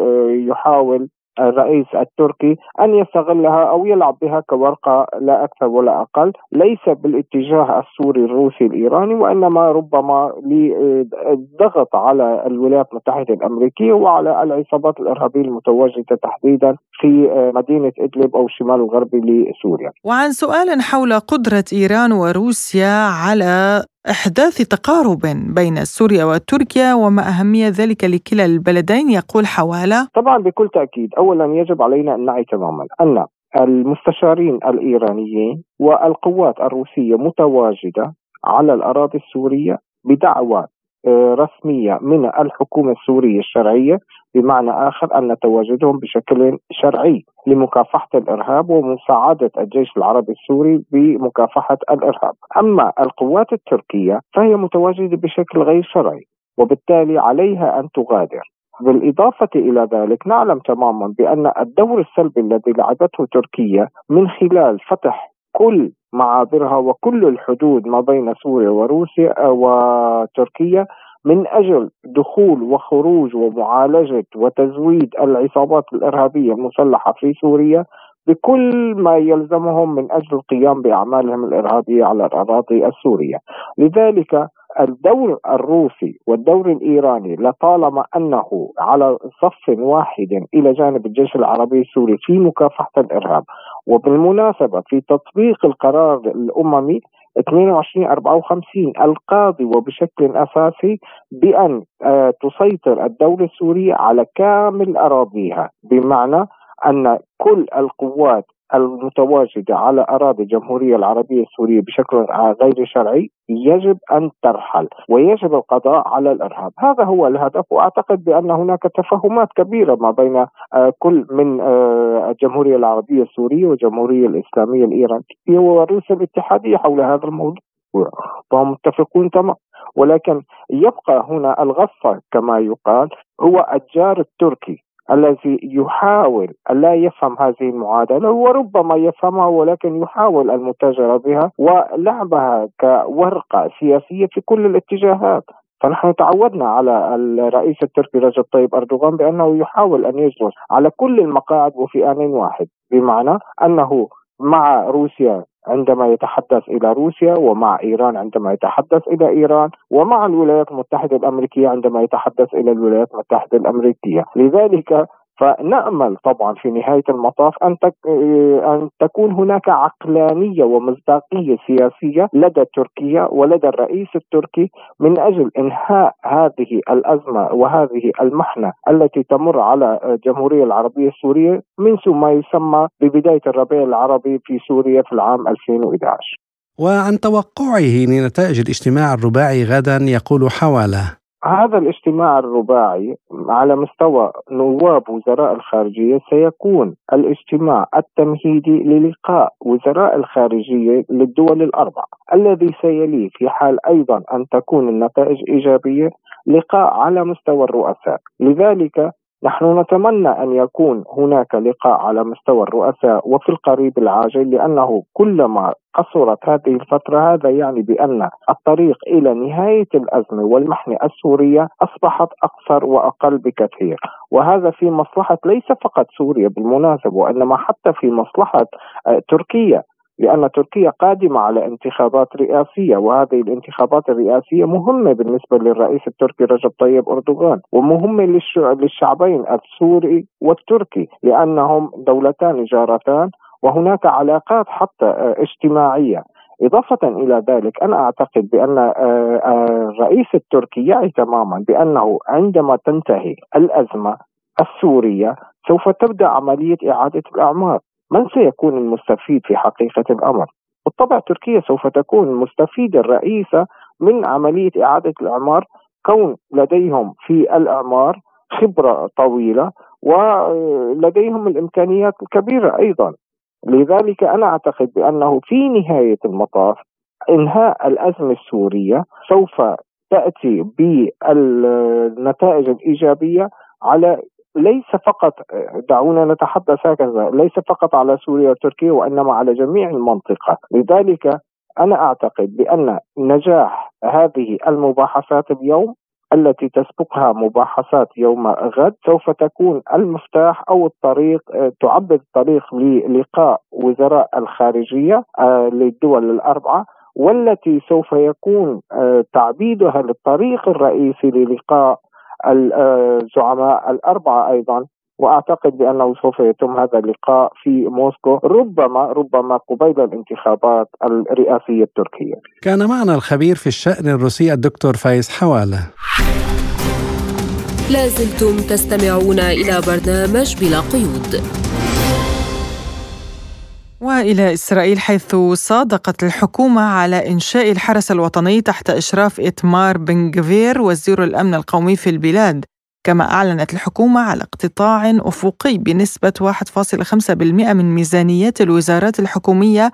يحاول الرئيس التركي أن يستغلها أو يلعب بها كورقة لا أكثر ولا أقل، ليس بالاتجاه السوري الروسي الإيراني وإنما ربما للضغط على الولايات المتحدة الأمريكية وعلى العصابات الإرهابية المتواجدة تحديدا في مدينة إدلب أو الشمال الغربي لسوريا. وعن سؤال حول قدرة إيران وروسيا على إحداث تقارب بين سوريا وتركيا وما أهمية ذلك لكلا البلدين يقول حوالة. طبعا بكل تأكيد أولا يجب علينا أن نعي تماما أن المستشارين الإيرانيين والقوات الروسية متواجدة على الأراضي السورية بدعوى رسمية من الحكومة السورية الشرعية بمعنى آخر أن تواجدهم بشكل شرعي لمكافحة الإرهاب ومساعدة الجيش العربي السوري بمكافحة الإرهاب. أما القوات التركية فهي متواجدة بشكل غير شرعي وبالتالي عليها أن تغادر. بالإضافة إلى ذلك نعلم تماما بأن الدور السلبي الذي لعبته تركيا من خلال فتح كل معابرها وكل الحدود ما بين سوريا وروسيا وتركيا من أجل دخول وخروج ومعالجة وتزويد العصابات الإرهابية المسلحة في سوريا بكل ما يلزمهم من أجل القيام بأعمالهم الإرهابية على الأراضي السورية، لذلك الدور الروسي والدور الإيراني لطالما أنه على صف واحد إلى جانب الجيش العربي السوري في مكافحة الإرهاب وبالمناسبة في تطبيق القرار الأممي 2254 القاضي وبشكل أساسي بأن آه، تسيطر الدولة السورية على كامل أراضيها. بمعنى أن كل القوات المتواجدة على أراضي الجمهورية العربية السورية بشكل غير شرعي يجب أن ترحل ويجب القضاء على الإرهاب. هذا هو الهدف وأعتقد بأن هناك تفاهمات كبيرة ما بين آه، كل من آه، الجمهورية العربية السورية والجمهورية الإسلامية الإيرانية وروسيا الاتحادية حول هذا الموضوع. فهم متفقون تماما. ولكن يبقى هنا الغصة كما يقال هو الجار التركي. الذي يحاول ألا يفهم هذه المعادلة وربما يفهمها ولكن يحاول المتاجرة بها ولعبها كورقة سياسية في كل الاتجاهات. فنحن تعودنا على الرئيس التركي رجب طيب أردوغان بأنه يحاول أن يجلس على كل المقاعد وفي آن واحد بمعنى أنه مع روسيا عندما يتحدث إلى روسيا ومع إيران عندما يتحدث إلى إيران ومع الولايات المتحدة الأمريكية عندما يتحدث إلى الولايات المتحدة الأمريكية، لذلك فنأمل طبعا في نهاية المطاف أن أن تكون هناك عقلانية ومصداقية سياسية لدى تركيا ولدى الرئيس التركي من أجل إنهاء هذه الأزمة وهذه المحنة التي تمر على الجمهورية العربية السورية منذ ما يسمى ببداية الربيع العربي في سوريا في العام 2011 وعن توقعه لنتائج الاجتماع الرباعي غدا يقول حوالة هذا الاجتماع الرباعي على مستوى نواب وزراء الخارجية سيكون الاجتماع التمهيدي للقاء وزراء الخارجية للدول الأربع الذي سيليه في حال أيضا أن تكون النتائج إيجابية لقاء على مستوى الرؤساء. لذلك نحن نتمنى أن يكون هناك لقاء على مستوى الرؤساء وفي القريب العاجل لأنه كلما قصرت هذه الفترة هذا يعني بأن الطريق إلى نهاية الأزمة والمحنه السورية أصبحت أقصر وأقل بكثير. وهذا في مصلحة ليس فقط سوريا بالمناسبة وإنما حتى في مصلحة آه، تركيا. لأن تركيا قادمة على انتخابات رئاسية وهذه الانتخابات الرئاسية مهمة بالنسبة للرئيس التركي رجب طيب أردوغان ومهمة للشعبين السوري والتركي لأنهم دولتان جارتان وهناك علاقات حتى آه، اجتماعية. إضافة إلى ذلك أنا أعتقد بأن آه، آه، الرئيس التركي يعي تماما بأنه عندما تنتهي الأزمة السورية سوف تبدأ عملية إعادة الأعمار. من سيكون المستفيد في حقيقة الأمر؟ بالطبع تركيا سوف تكون المستفيدة الرئيسة من عملية إعادة الإعمار كون لديهم في الإعمار خبرة طويلة ولديهم الإمكانيات الكبيرة أيضا لذلك أنا أعتقد بأنه في نهاية المطاف إنهاء الأزمة السورية سوف تأتي بالنتائج الإيجابية على ليس فقط دعونا نتحدث هكذا ليس فقط على سوريا وتركيا وإنما على جميع المنطقة. لذلك أنا أعتقد بأن نجاح هذه المباحثات اليوم التي تسبقها مباحثات يوم غد سوف تكون المفتاح أو الطريق تعبد الطريق للقاء وزراء الخارجية آه، للدول الأربعة والتي سوف يكون آه، تعبيدها للطريق الرئيسي للقاء الزعماء الأربعة أيضا وأعتقد بأنه سوف يتم هذا اللقاء في موسكو ربما ربما قبيل الانتخابات الرئاسية التركية. كان معنا الخبير في الشأن الروسي الدكتور فايز حواله. لازلتم تستمعون إلى برنامج بلا قيود. وإلى إسرائيل حيث صادقت الحكومة على إنشاء الحرس الوطني تحت إشراف إتمار بن جفير وزير الأمن القومي في البلاد. كما أعلنت الحكومة على اقتطاع أفقي بنسبة 1.5% من ميزانيات الوزارات الحكومية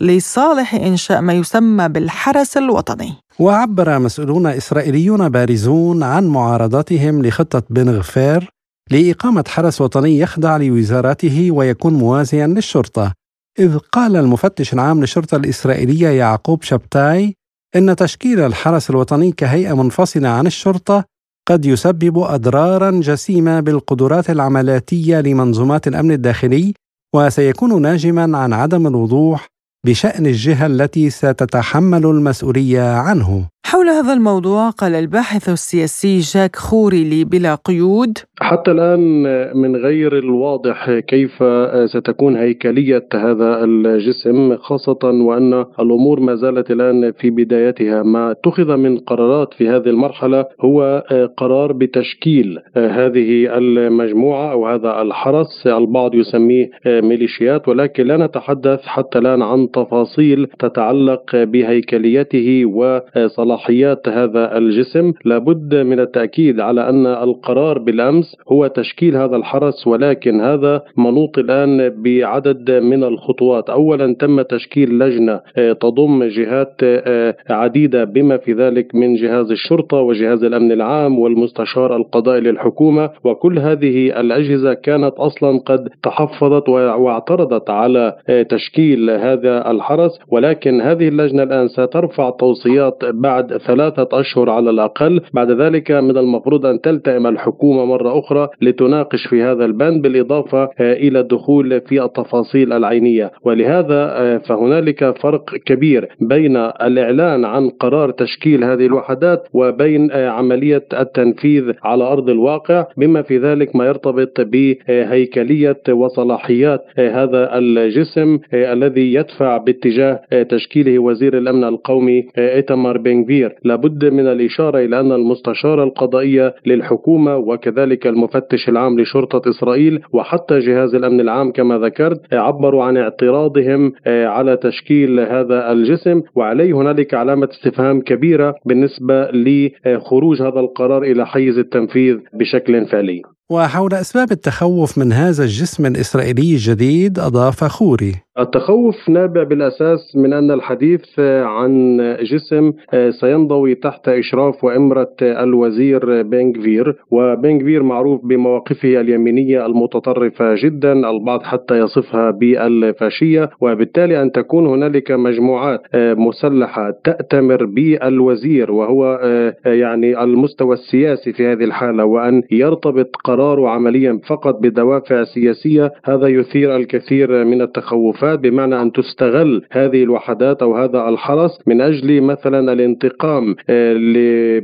لصالح إنشاء ما يسمى بالحرس الوطني. وعبر مسؤولون إسرائيليون بارزون عن معارضتهم لخطة بن غفير لإقامة حرس وطني يخضع لوزاراته ويكون موازيا للشرطة. إذ قال المفتش العام للشرطة الإسرائيلية يعقوب شبتاي إن تشكيل الحرس الوطني كهيئة منفصلة عن الشرطة قد يسبب أضرارا جسيمة بالقدرات العملياتية لمنظومات الأمن الداخلي وسيكون ناجما عن عدم الوضوح بشأن الجهة التي ستتحمل المسؤولية عنه. حول هذا الموضوع قال الباحث السياسي جاك خوري لي بلا قيود. حتى الآن من غير الواضح كيف ستكون هيكلية هذا الجسم خاصة وأن الأمور ما زالت الآن في بدايتها. ما اتخذ من قرارات في هذه المرحلة هو قرار بتشكيل هذه المجموعة أو هذا الحرس البعض يسميه ميليشيات ولكن لا نتحدث حتى الآن عن تفاصيل تتعلق بهيكليته وصلاحيته. صلاحيات هذا الجسم لابد من التأكيد على أن القرار بالأمس هو تشكيل هذا الحرس ولكن هذا منوط الآن بعدد من الخطوات. أولا تم تشكيل لجنة آه، تضم جهات آه، عديدة بما في ذلك من جهاز الشرطة وجهاز الأمن العام والمستشار القضائي للحكومة. وكل هذه الأجهزة كانت أصلا قد تحفظت واعترضت على آه، تشكيل هذا الحرس. ولكن هذه اللجنة الآن سترفع توصيات بعد بعد ثلاثة أشهر على الأقل. بعد ذلك من المفروض أن تلتئم الحكومة مرة أخرى لتناقش في هذا البند بالإضافة آه، إلى الدخول في التفاصيل العينية. ولهذا آه، فهنالك فرق كبير بين الإعلان عن قرار تشكيل هذه الوحدات وبين آه، عملية التنفيذ على أرض الواقع. بما في ذلك ما يرتبط بهيكلية وصلاحيات هذا الجسم الذي يدفع باتجاه تشكيله وزير الأمن القومي إيتمار بن كبير. لابد من الإشارة إلى أن المستشارة القضائية للحكومة وكذلك المفتش العام لشرطة إسرائيل وحتى جهاز الأمن العام كما ذكرت عبروا عن اعتراضهم آه، على تشكيل هذا الجسم وعليه هنالك علامة استفهام كبيرة بالنسبة لخروج هذا القرار إلى حيز التنفيذ بشكل فعلي. وحول أسباب التخوف من هذا الجسم الإسرائيلي الجديد أضاف خوري. التخوف نابع بالأساس من أن الحديث عن جسم سينضوي تحت إشراف وإمرة الوزير بنغفير وبنغفير معروف بمواقفه اليمينية المتطرفة جدا البعض حتى يصفها بالفاشية وبالتالي أن تكون هنالك مجموعات مسلحة تأتمر بالوزير وهو يعني المستوى السياسي في هذه الحالة وأن يرتبط قراره عمليا فقط بدوافع سياسية هذا يثير الكثير من التخوفات الوفاة بمعنى أن تستغل هذه الوحدات أو هذا الحرس من أجل مثلا الانتقام آه،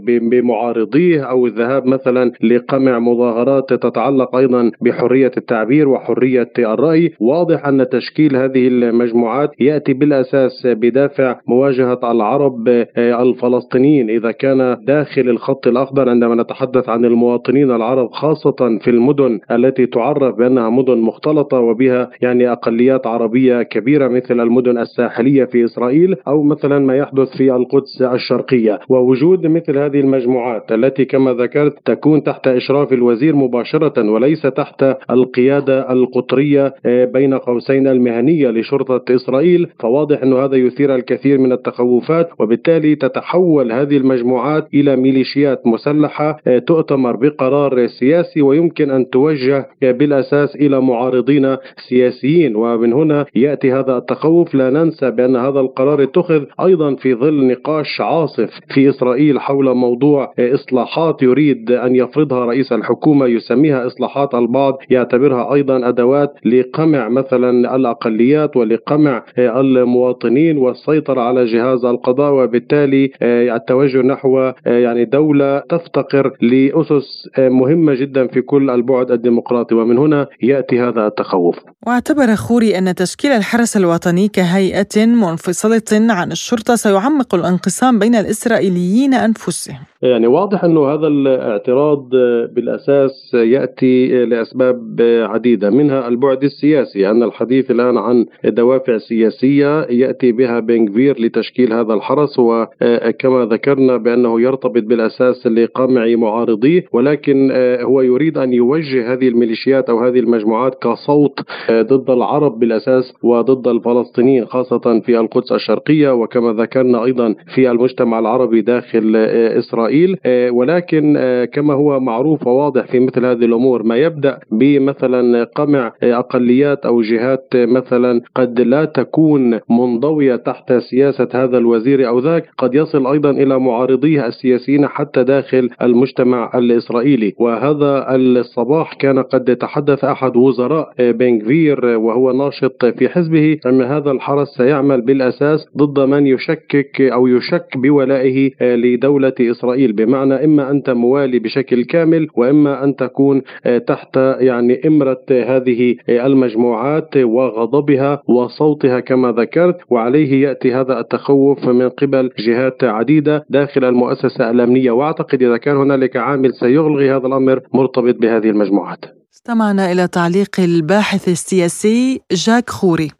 بمعارضيه أو الذهاب مثلا لقمع مظاهرات تتعلق أيضا بحرية التعبير وحرية الرأي. واضح أن تشكيل هذه المجموعات يأتي بالأساس بدافع مواجهة العرب آه، الفلسطينيين. إذا كان داخل الخط الأخضر عندما نتحدث عن المواطنين العرب خاصة في المدن التي تعرف بأنها مدن مختلطة وبها يعني أقليات عربية كبيرة مثل المدن الساحلية في إسرائيل أو مثلا ما يحدث في القدس الشرقية. ووجود مثل هذه المجموعات التي كما ذكرت تكون تحت إشراف الوزير مباشرة وليس تحت القيادة القطرية آه، بين قوسين المهنية لشرطة إسرائيل. فواضح أن هذا يثير الكثير من التخوفات وبالتالي تتحول هذه المجموعات إلى ميليشيات مسلحة آه، تؤتمر بقرار سياسي ويمكن أن توجه بالأساس إلى معارضين سياسيين. ومن هنا يأتي هذا التخوف لا ننسى بأن هذا القرار اتخذ أيضا في ظل نقاش عاصف في إسرائيل حول موضوع إصلاحات يريد أن يفرضها رئيس الحكومة يسميها إصلاحات البعض يعتبرها أيضا أدوات لقمع مثلا الأقليات ولقمع المواطنين والسيطرة على جهاز القضاء وبالتالي التوجه نحو يعني دولة تفتقر لأسس مهمة جدا في كل البعد الديمقراطي ومن هنا يأتي هذا التخوف. واعتبر خوري أن تشكيل الحرس الوطني كهيئة منفصلة عن الشرطة سيعمق الانقسام بين الإسرائيليين أنفسهم. يعني واضح أنه هذا الاعتراض بالأساس يأتي لأسباب عديدة منها البعد السياسي أن الحديث الآن عن دوافع سياسية يأتي بها بنغفير لتشكيل هذا الحرس وكما ذكرنا بأنه يرتبط بالأساس لقمع معارضيه ولكن هو يريد أن يوجه هذه الميليشيات أو هذه المجموعات كصوت ضد العرب بالأساس وضد الفلسطينيين خاصة في القدس الشرقية وكما ذكرنا أيضا في المجتمع العربي داخل إسرائيل. إسرائيل ولكن كما هو معروف وواضح في مثل هذه الأمور ما يبدأ بمثلا قمع أقليات أو جهات مثلا قد لا تكون منضوية تحت سياسة هذا الوزير أو ذاك قد يصل أيضا إلى معارضيه السياسيين حتى داخل المجتمع الإسرائيلي. وهذا الصباح كان قد تحدث أحد وزراء بنغفير وهو ناشط في حزبه أن هذا الحرس سيعمل بالأساس ضد من يشكك أو يشك بولائه لدولة إسرائيل. بمعنى إما أنت موالي بشكل كامل وإما أن تكون تحت يعني إمرة هذه المجموعات وغضبها وصوتها كما ذكرت وعليه يأتي هذا التخوف من قبل جهات عديدة داخل المؤسسة الأمنية. وأعتقد إذا كان هنالك عامل سيغلغي هذا الأمر مرتبط بهذه المجموعات. استمعنا إلى تعليق الباحث السياسي جاك خوري.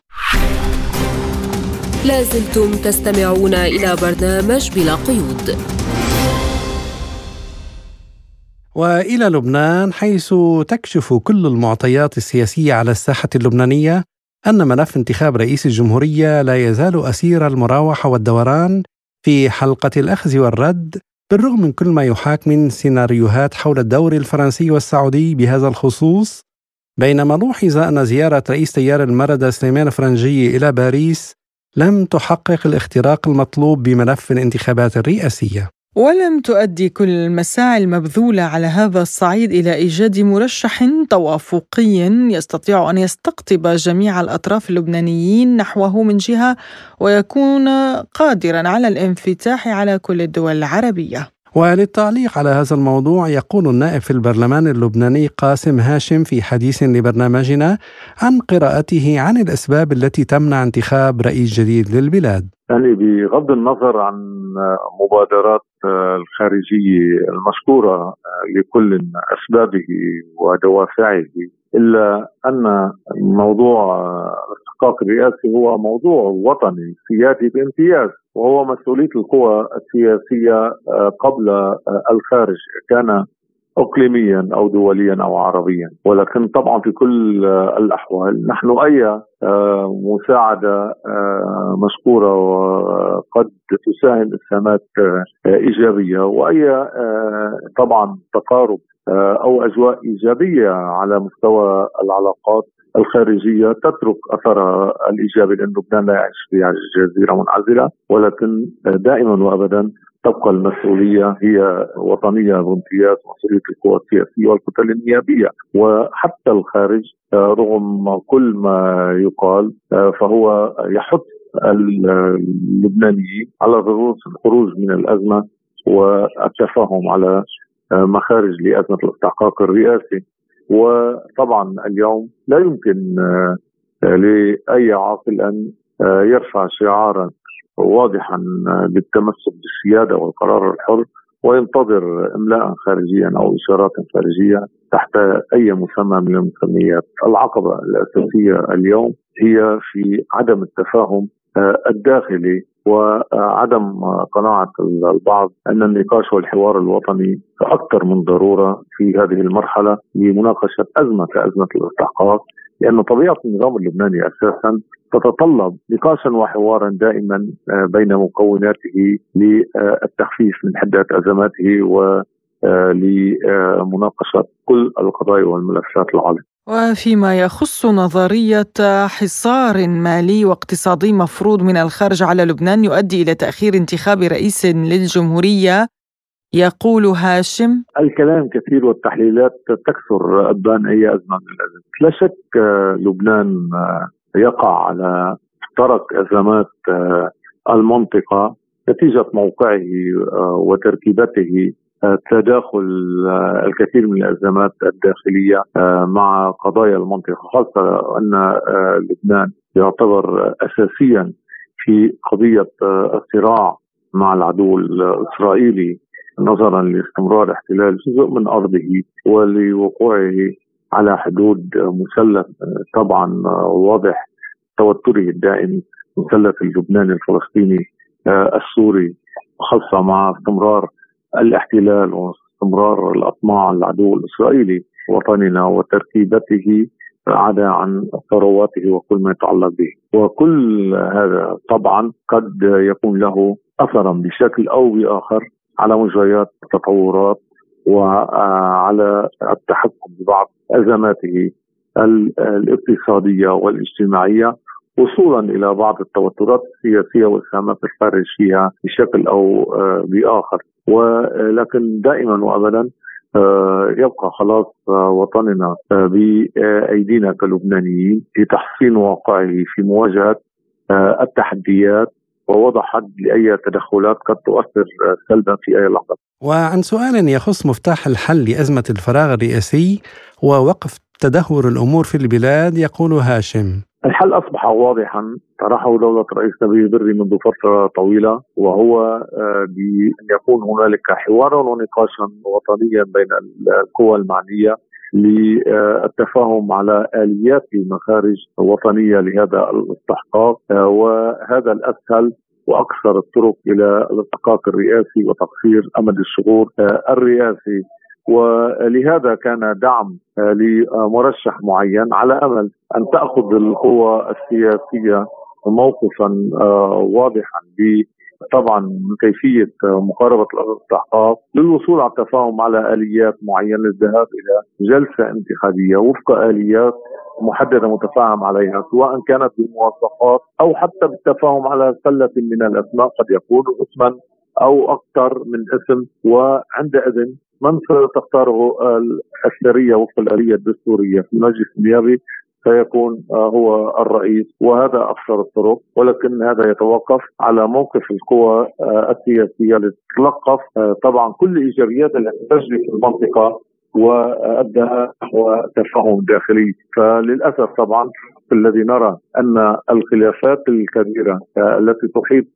لازلتم تستمعون إلى برنامج بلا قيود. وإلى لبنان حيث تكشف كل المعطيات السياسية على الساحة اللبنانية أن ملف انتخاب رئيس الجمهورية لا يزال أسير المراوحه والدوران في حلقة الأخذ والرد بالرغم من كل ما يحاك من سيناريوهات حول الدور الفرنسي والسعودي بهذا الخصوص. بينما لوحظ أن زيارة رئيس تيار المردة سليمان فرنجي إلى باريس لم تحقق الاختراق المطلوب بملف الانتخابات الرئاسية. ولم تؤدي كل المساعي المبذولة على هذا الصعيد إلى إيجاد مرشح توافقي يستطيع أن يستقطب جميع الأطراف اللبنانيين نحوه من جهة ويكون قادرا على الانفتاح على كل الدول العربية. وللتعليق على هذا الموضوع يقول النائب في البرلمان اللبناني قاسم هاشم في حديث لبرنامجنا عن قراءته عن الأسباب التي تمنع انتخاب رئيس جديد للبلاد. يعني بغض النظر عن مبادرات الخارجية المشكورة لكل أسبابه ودوافعه إلا أن موضوع الاستحقاق الرئاسي هو موضوع وطني سيادي بامتياز وهو مسؤولية القوى السياسية قبل الخارج. كان اقليميا أو دوليا أو عربيا. ولكن طبعا في كل الأحوال نحن أي مساعدة مشكوره وقد تساهم اسهامات إيجابية. وأي طبعا تقارب أو أجواء إيجابية على مستوى العلاقات الخارجية تترك اثرها الإيجابي لأن لبنان لا يعيش في جزيرة منعزلة. ولكن دائما وابدا تبقى المسؤولية هي وطنية بامتياز مسؤولية القوى السياسية والكتل النيابية. وحتى الخارج رغم كل ما يقال فهو يحث اللبنانيين على ضروره الخروج من الأزمة والتفاهم على مخارج لأزمة الاستحقاق الرئاسي. وطبعا اليوم لا يمكن لأي عاقل أن يرفع شعارا واضحا بالتمسك بالسيادة والقرار الحر وينتظر إملاء خارجيا أو إشارات خارجية تحت أي مسمى من المسميات، العقبة الأساسية اليوم هي في عدم التفاهم الداخلي وعدم قناعة البعض أن النقاش والحوار الوطني أكثر من ضرورة في هذه المرحلة لمناقشة أزمة كأزمة الاستحقاق لأن طبيعة النظام اللبناني أساسا تتطلب نقاشا وحوارا دائما بين مكوناته للتخفيف من حدة أزماته و لمناقشة كل القضايا والملفات العالمية وفيما يخص نظرية حصار مالي واقتصادي مفروض من الخارج على لبنان يؤدي إلى تأخير انتخاب رئيس للجمهورية يقول هاشم. الكلام كثير والتحليلات تكثر أبان أي أزمة من الأزمات لا شك لبنان يقع على ترك أزمات المنطقة نتيجة موقعه وتركيبته تداخل الكثير من الأزمات الداخلية مع قضايا المنطقة خاصة أن لبنان يعتبر اساسيا في قضية الصراع مع العدو الإسرائيلي. نظرا لاستمرار احتلال جزء من أرضه ولوقوعه على حدود مثلث طبعا واضح توتره الدائم مثلث اللبناني الفلسطيني السوري خاصة مع استمرار الاحتلال واستمرار الأطماع العدو الإسرائيلي وطننا وتركيبته عدا عن ثرواته وكل ما يتعلق به. وكل هذا طبعا قد يكون له اثرا بشكل أو بآخر على مجريات التطورات وعلى التحكم ببعض أزماته الاقتصادية والاجتماعية وصولا إلى بعض التوترات السياسية والخامات الخارج فيها بشكل أو آه، بآخر. ولكن دائما وابدا آه، يبقى خلاص آه، وطننا بأيدينا كلبنانيين لتحسين واقعه في مواجهة التحديات ووضع حد لأي تدخلات قد تؤثر سلبا في أي لحظه. وعن سؤال يخص مفتاح الحل لأزمة الفراغ الرئاسي ووقف تدهور الأمور في البلاد يقول هاشم. الحل أصبح واضحا طرحه دولة رئيس نبيه بري منذ فترة طويلة وهو آه، بأن يكون هنالك حوارا ونقاشا وطنيا بين القوى المعنية للتفاهم على آليات المخارج الوطنية لهذا الاستحقاق. آه، وهذا الأسهل وأكثر الطرق إلى الاستحقاق الرئاسي وتقصير أمد الشهور آه، الرئاسي. ولهذا كان دعم آه، لمرشح معين على أمل أن تأخذ القوى السياسية موقفا واضحا طبعا من كيفية مقاربة الاستحقاق للوصول على التفاهم على آليات معينة للذهاب إلى جلسة انتخابية وفق آليات محددة متفاهم عليها سواء كانت بالمواصفات أو حتى بالتفاهم على سلة من الأسماء. قد يكون اسما أو أكثر من اسم وعندئذ من ستختاره الاكثريه وفق الآلية الدستورية؟ في المجلس النيابي سيكون آه، هو الرئيس وهذا أكثر الطرق ولكن هذا يتوقف على موقف القوى آه، السياسية لتتلقف. آه، طبعا كل الايجابيات التي تجري في المنطقة وأدى نحو تفاهم داخلي. فللأسف طبعا الذي نرى أن الخلافات الكبيرة التي تحيط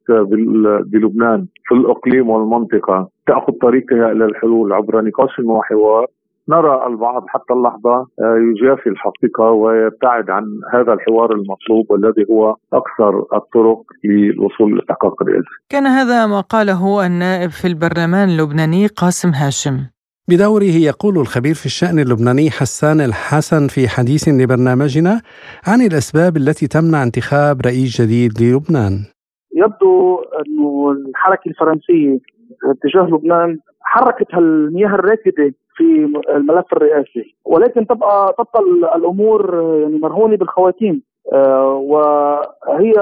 بلبنان في الإقليم والمنطقة تأخذ طريقها إلى الحلول عبر نقاش وحوار نرى البعض حتى اللحظة آه، يجافي الحقيقة ويبتعد عن هذا الحوار المطلوب والذي هو أكثر الطرق للوصول للاستحقاق الرئاسي كان هذا ما قاله النائب في البرلمان اللبناني قاسم هاشم. بدوره يقول الخبير في الشأن اللبناني حسان الحسن في حديث لبرنامجنا عن الأسباب التي تمنع انتخاب رئيس جديد للبنان. يبدو أن الحركة الفرنسية اتجاه لبنان حركت هالمياه الراكده في الملف الرئاسي. ولكن تبقى تبقى الأمور يعني مرهونة بالخواتيم. آه، وهي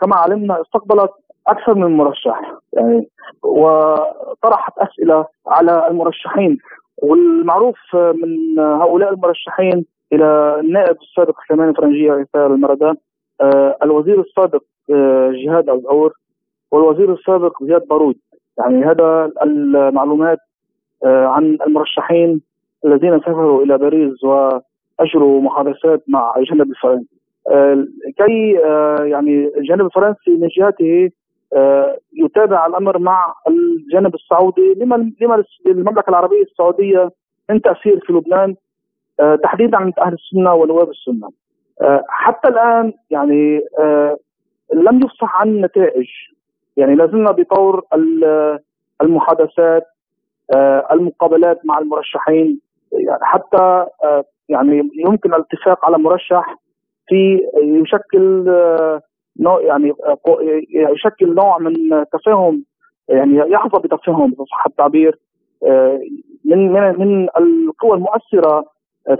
كما علمنا استقبلت أكثر من مرشح يعني وطرحت أسئلة على المرشحين. والمعروف من هؤلاء المرشحين إلى النائب السابق سليمان فرنجية عيسى المردان آه، الوزير السابق آه، جهاد الزهور والوزير السابق زياد بارود. يعني هذا المعلومات آه، عن المرشحين الذين سافروا إلى باريس وأجروا محادثات مع الجانب الفرنسي آه، كي آه، يعني الجانب الفرنسي من جهته يتابع الأمر مع الجانب السعودي لما لما للمملكه العربية السعودية من تأثير في لبنان تحديدا عند أهل السنة ونواب السنة. حتى الآن يعني لم يفصح عن نتائج يعني لازلنا بطور المحادثات آه، المقابلات مع المرشحين. يعني حتى آه، يعني يمكن الاتفاق على مرشح في يشكل آه، نوع يعني يشكل نوع من تفاهم يعني يحظى بتفاهم صح التعبير من من من القوى المؤثرة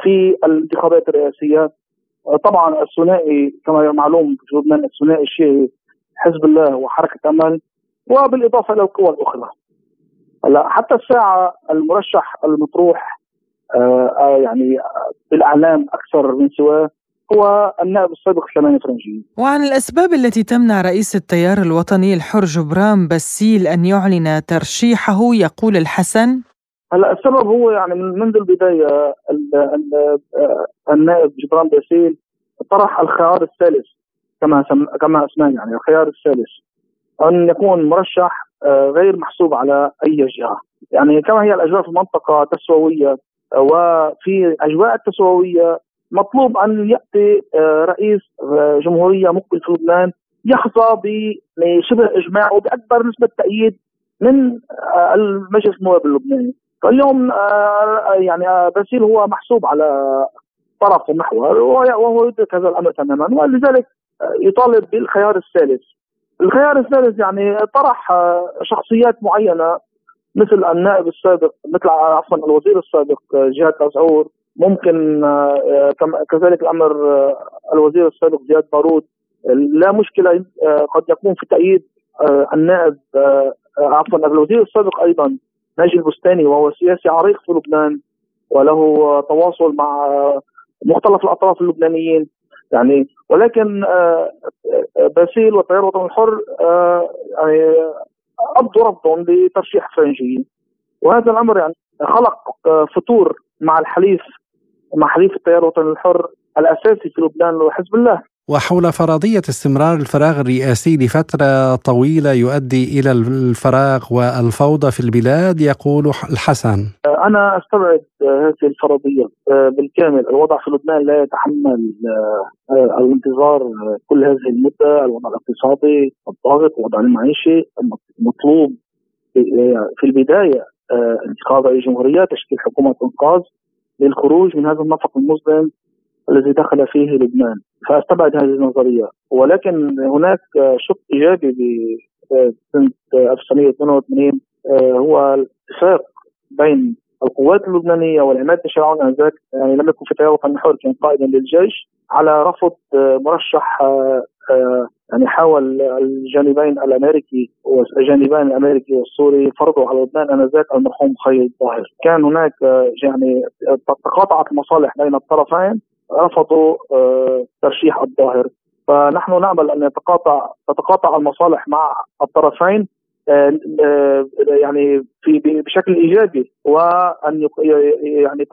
في الانتخابات الرئاسية. طبعا الثنائي كما معلوم في لبنان الثنائي الشيعي حزب الله وحركة أمل وبالإضافة إلى القوى الأخرى. هلأ حتى الساعة المرشح المطروح آه آه يعني بالإعلام أكثر من سواه هو النائب السابق سليمان فرنجي وعن الأسباب التي تمنع رئيس التيار الوطني الحر جبران بسيل أن يعلن ترشيحه يقول الحسن. هلأ السبب هو يعني منذ البداية آه، النائب جبران باسيل طرح الخيار الثالث. كما كما اسماه يعني الخيار الثالث أن يكون مرشح آه، غير محسوب على أي جهة. يعني كما هي الأجواء في المنطقة تسويه آه، وفي أجواء التسويه مطلوب أن يأتي آه، رئيس جمهورية مقبل في لبنان يحظى بشبه اجماع وباكبر نسبة تأييد من المجلس النواب اللبناني. فاليوم يعني باسيل هو محسوب على طرف المحور وهو يدرك هذا الأمر تماما ولذلك يطالب بالخيار الثالث. الخيار الثالث يعني طرح آه، شخصيات معينة مثل النائب السابق مثل عفوا الوزير السابق جهاد أزعور ممكن كذلك الأمر الوزير السابق زياد بارود. لا مشكلة قد يكون في تأييد النائب عفوا الوزير السابق أيضا ناجي البستاني وهو سياسي عريق في لبنان وله تواصل مع مختلف الأطراف اللبنانيين. يعني ولكن آه، آه، باسيل والتيار الوطني الحر آه، يعني ابدوا رفضهم لترشيح فرنجي وهذا الأمر يعني خلق فتور مع الحليف مع حليف التيار الوطني الحر الأساسي في لبنان وحزب الله. وحول فرضية استمرار الفراغ الرئاسي لفترة طويلة يؤدي إلى الفراغ والفوضى في البلاد يقول الحسن. أنا أستبعد هذه الفرضية. بالكامل الوضع في لبنان لا يتحمل الانتظار كل هذه المدة الوضع الاقتصادي الضاغط الوضع المعيشي مطلوب في البداية انتخاب رئيس جمهورية تشكيل حكومة إنقاذ للخروج من هذا النفق المظلم الذي دخل فيه لبنان. فاستبعد هذه النظرية. ولكن هناك شق إيجابي بسنه 1982 هو الاتفاق بين القوات اللبنانية والعماد بن انذاك يعني لم يكن في تيار النحور كان قائدا للجيش على رفض مرشح يعني حاول الجانبين الأمريكي والجانبين الأمريكي والسوري فرضوا على لبنان أنذاك المرحوم خير الظاهر، كان هناك يعني تقاطعت المصالح بين الطرفين رفضوا آه، ترشيح الظاهر. فنحن نأمل أن يتقاطع تتقاطع المصالح مع الطرفين آه، آه، يعني في بشكل إيجابي وأن يعني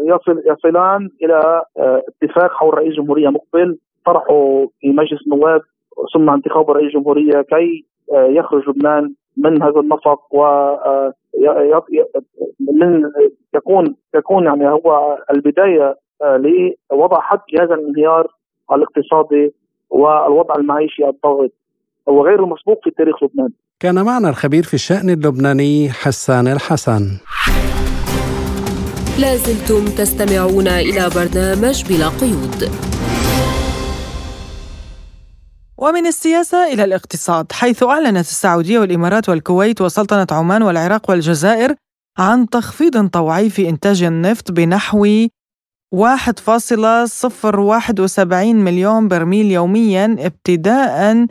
يصل يصلان إلى اتفاق حول رئيس جمهورية مقبل. طرحه في مجلس النواب ثم انتخاب رئيس جمهورية كي يخرج لبنان من هذا النفق و من تكون تكون يعني هو البداية لوضع حد لهذا الانهيار الاقتصادي والوضع المعيشي الضاغط وغير المسبوق في تاريخ لبنان. كان معنا الخبير في الشأن اللبناني حسان الحسن. لازلتم تستمعون إلى برنامج بلا قيود. ومن السياسة إلى الاقتصاد حيث أعلنت السعودية والإمارات والكويت وسلطنة عمان والعراق والجزائر عن تخفيض طوعي في إنتاج النفط بنحو 1.071 مليون برميل يوميا ابتداء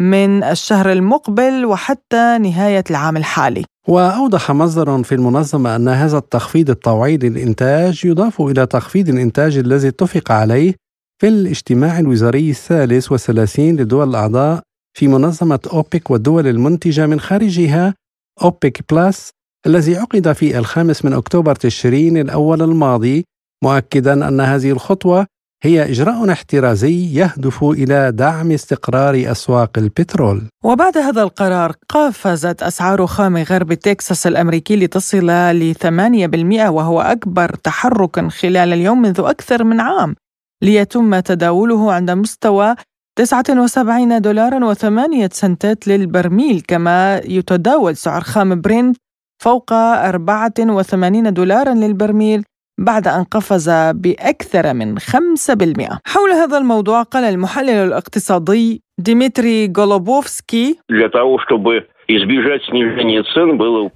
من الشهر المقبل وحتى نهاية العام الحالي. وأوضح مصدر في المنظمة أن هذا التخفيض الطوعي للإنتاج يضاف إلى تخفيض الإنتاج الذي اتفق عليه في الاجتماع الوزاري الثالث والثلاثين لدول الأعضاء في منظمة أوبك والدول المنتجة من خارجها أوبك بلس الذي عقد في الخامس من أكتوبر تشرين الأول الماضي مؤكدا أن هذه الخطوة هي إجراء احترازي يهدف إلى دعم استقرار أسواق البترول. وبعد هذا القرار قفزت أسعار خام غرب تكساس الأمريكي لتصل ل 8% وهو أكبر تحرك خلال اليوم منذ أكثر من عام ليتم تداوله عند مستوى 79 دولارا و8 سنتات للبرميل كما يتداول سعر خام برنت فوق 84 دولارا للبرميل بعد أن قفز بأكثر من 5%. حول هذا الموضوع قال المحلل الاقتصادي ديمتري غولوبوفسكي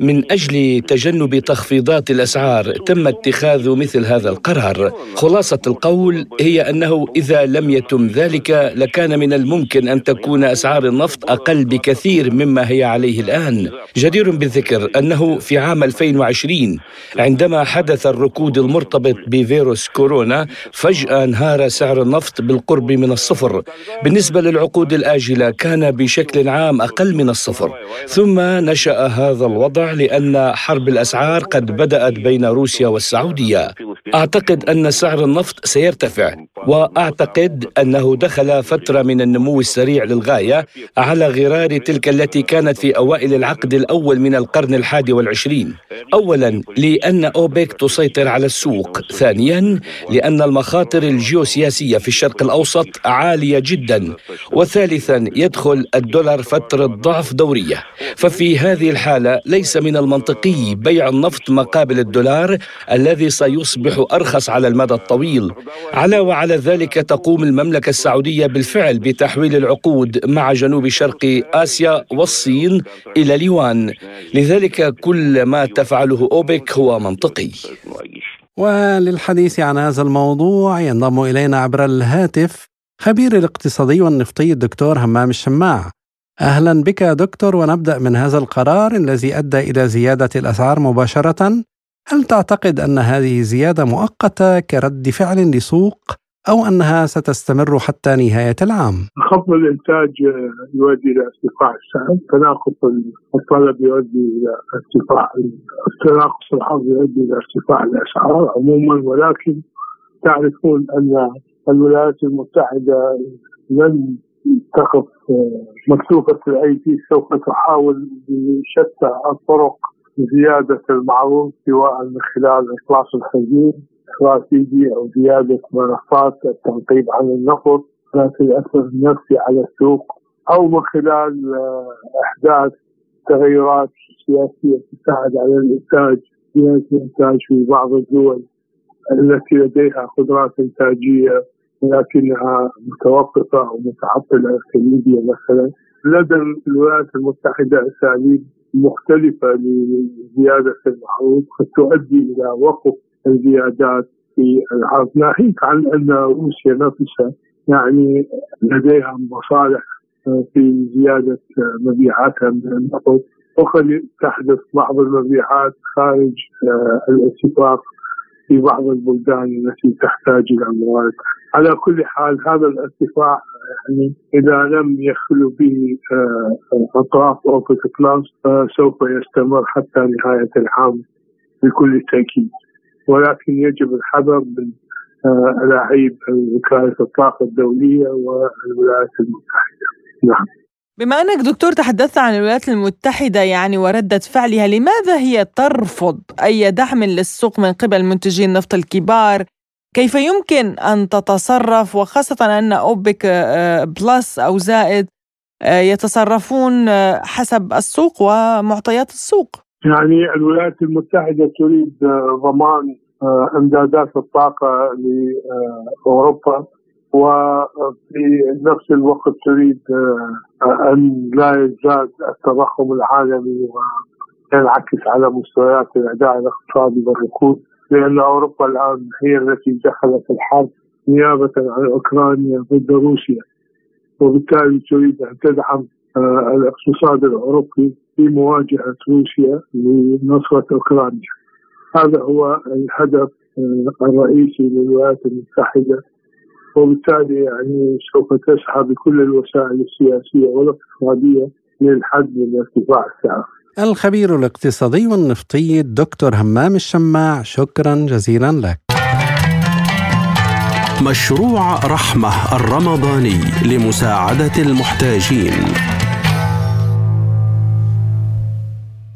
من أجل تجنب تخفيضات الأسعار تم اتخاذ مثل هذا القرار. خلاصة القول هي أنه إذا لم يتم ذلك لكان من الممكن أن تكون أسعار النفط أقل بكثير مما هي عليه الآن. جدير بالذكر أنه في عام 2020 عندما حدث الركود المرتبط بفيروس كورونا فجأة انهار سعر النفط بالقرب من الصفر. بالنسبة للعقود الآجلة كان بشكل عام أقل من الصفر. ثم نشأ هذا الوضع لأن حرب الأسعار قد بدأت بين روسيا والسعودية. أعتقد أن سعر النفط سيرتفع وأعتقد أنه دخل فترة من النمو السريع للغاية على غرار تلك التي كانت في أوائل العقد الأول من القرن الحادي والعشرين. أولا لأن أوبك تسيطر على السوق. ثانيا لأن المخاطر الجيوسياسية في الشرق الأوسط عالية جدا. وثالثا يدخل الدولار فترة ضعف دورية. ففي هذه الحالة ليس من المنطقي بيع النفط مقابل الدولار الذي سيصبح أرخص على المدى الطويل. على وعلى ذلك تقوم المملكة السعودية بالفعل بتحويل العقود مع جنوب شرق آسيا والصين إلى اليوان. لذلك كل ما تفعله أوبك هو منطقي. وللحديث عن هذا الموضوع ينضم إلينا عبر الهاتف خبير الاقتصادي والنفطي الدكتور همام الشماع. أهلا بك دكتور ونبدأ من هذا القرار الذي أدى إلى زيادة الأسعار مباشرة. هل تعتقد أن هذه زيادة مؤقتة كرد فعل لسوق أو أنها ستستمر حتى نهاية العام؟ خفض الإنتاج يؤدي إلى ارتفاع السعر، تناقص الطلب يؤدي إلى ارتفاع تناقص العرض يؤدي إلى ارتفاع الأسعار عموما ولكن تعرفون أن الولايات المتحدة لن تقف مكتوفة الأيدي سوف تحاول بشتى الطرق زيادة المعروض سواء من خلال إخلاص الخزين استراتيجي أو زيادة منصات التنقيب عن النفط ذات الأثر النفسي على السوق أو من خلال آه، إحداث تغيرات سياسية تساعد على الإنتاج زيادة الإنتاج في بعض الدول التي لديها قدرات إنتاجية ولكنها متوقفة أو متعطلة كليبيا مثلا. لدى الولايات المتحدة أساليب مختلفة لزيادة المعروض قد تؤدي إلى وقف الزيادات في العرض. ناهيك عن أن روسيا نفسها يعني لديها مصالح في زيادة مبيعاتها من النفط وقد تحدث بعض المبيعات خارج آه، الاتفاق في بعض البلدان التي تحتاج إلى الموارد. على كل حال هذا الارتفاع يعني إذا لم يخلو به آه، أطراف أوبك بلس سوف يستمر حتى نهاية العام بكل تأكيد. ولكن يجب الحذر من آه، الأعيب وكاله الطاقة الدولية والولايات المتحدة. نعم. بما أنك دكتور تحدثت عن الولايات المتحدة يعني وردة فعلها لماذا هي ترفض أي دعم للسوق من قبل منتجي النفط الكبار؟ كيف يمكن أن تتصرف؟ وخاصة أن أوبك آه، بلس أو زائد آه، يتصرفون حسب السوق ومعطيات السوق. يعني الولايات المتحدة تريد ضمان امدادات الطاقة لأوروبا وفي نفس الوقت تريد آه، أن لا يزداد التضخم العالمي وينعكس على مستويات الأداء الاقتصادي والركود لأن أوروبا الآن هي التي دخلت الحرب نيابة عن أوكرانيا ضد روسيا وبالتالي تريد أن تدعم آه، الاقتصاد الأوروبي في مواجهة روسيا لنصرة أوكرانيا هذا هو الهدف آه، الرئيسي للولايات المتحدة وبالتالي يعني سوف تسعى بكل الوسائل السياسية والاقتصادية للحد من ارتفاع السعر. الخبير الاقتصادي والنفطي الدكتور همام الشماع شكرا جزيلا لك. مشروع رحمة الرمضاني لمساعدة المحتاجين.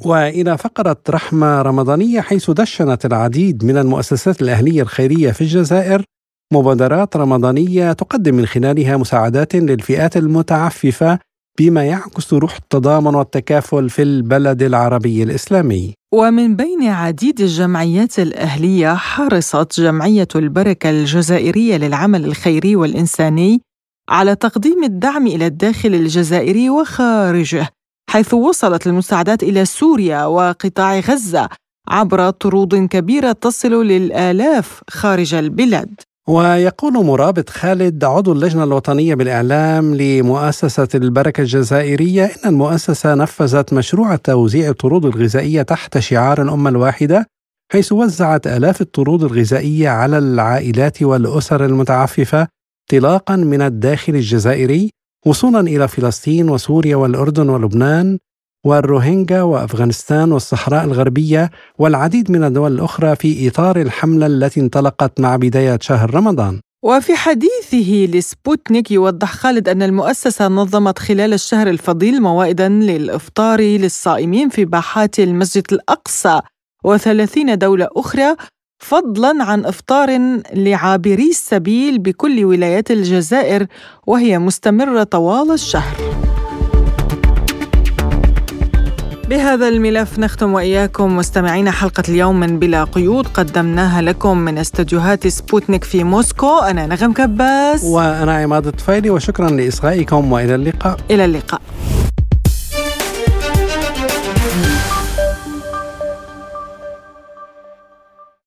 وإلى فقرة رحمة رمضانية حيث دشنت العديد من المؤسسات الأهلية الخيرية في الجزائر مبادرات رمضانية تقدم من خلالها مساعدات للفئات المتعففة بما يعكس روح التضامن والتكافل في البلد العربي الإسلامي. ومن بين عديد الجمعيات الأهلية حرصت جمعية البركة الجزائرية للعمل الخيري والإنساني على تقديم الدعم إلى الداخل الجزائري وخارجه، حيث وصلت المساعدات إلى سوريا وقطاع غزة عبر طرود كبيرة تصل للآلاف خارج البلاد. ويقول مرابط خالد عضو اللجنة الوطنية بالإعلام لمؤسسة البركة الجزائرية إن المؤسسة نفذت مشروع توزيع الطرود الغذائية تحت شعار الأمة الواحدة حيث وزعت آلاف الطرود الغذائية على العائلات والأسر المتعففة انطلاقا من الداخل الجزائري وصولا إلى فلسطين وسوريا والأردن ولبنان والروهينجا وأفغانستان والصحراء الغربية والعديد من الدول الأخرى في إطار الحملة التي انطلقت مع بداية شهر رمضان. وفي حديثه لسبوتنيك يوضح خالد أن المؤسسة نظمت خلال الشهر الفضيل موائدا للإفطار للصائمين في باحات المسجد الأقصى وثلاثين دولة أخرى فضلا عن إفطار لعابري السبيل بكل ولايات الجزائر وهي مستمرة طوال الشهر. بهذا الملف نختم وإياكم. مستمعين حلقة اليوم من بلا قيود قدمناها لكم من استديوهات سبوتنيك في موسكو. أنا نغم كباس. وأنا عماد الطفيلي وشكرا لإصغائكم وإلى اللقاء. إلى اللقاء.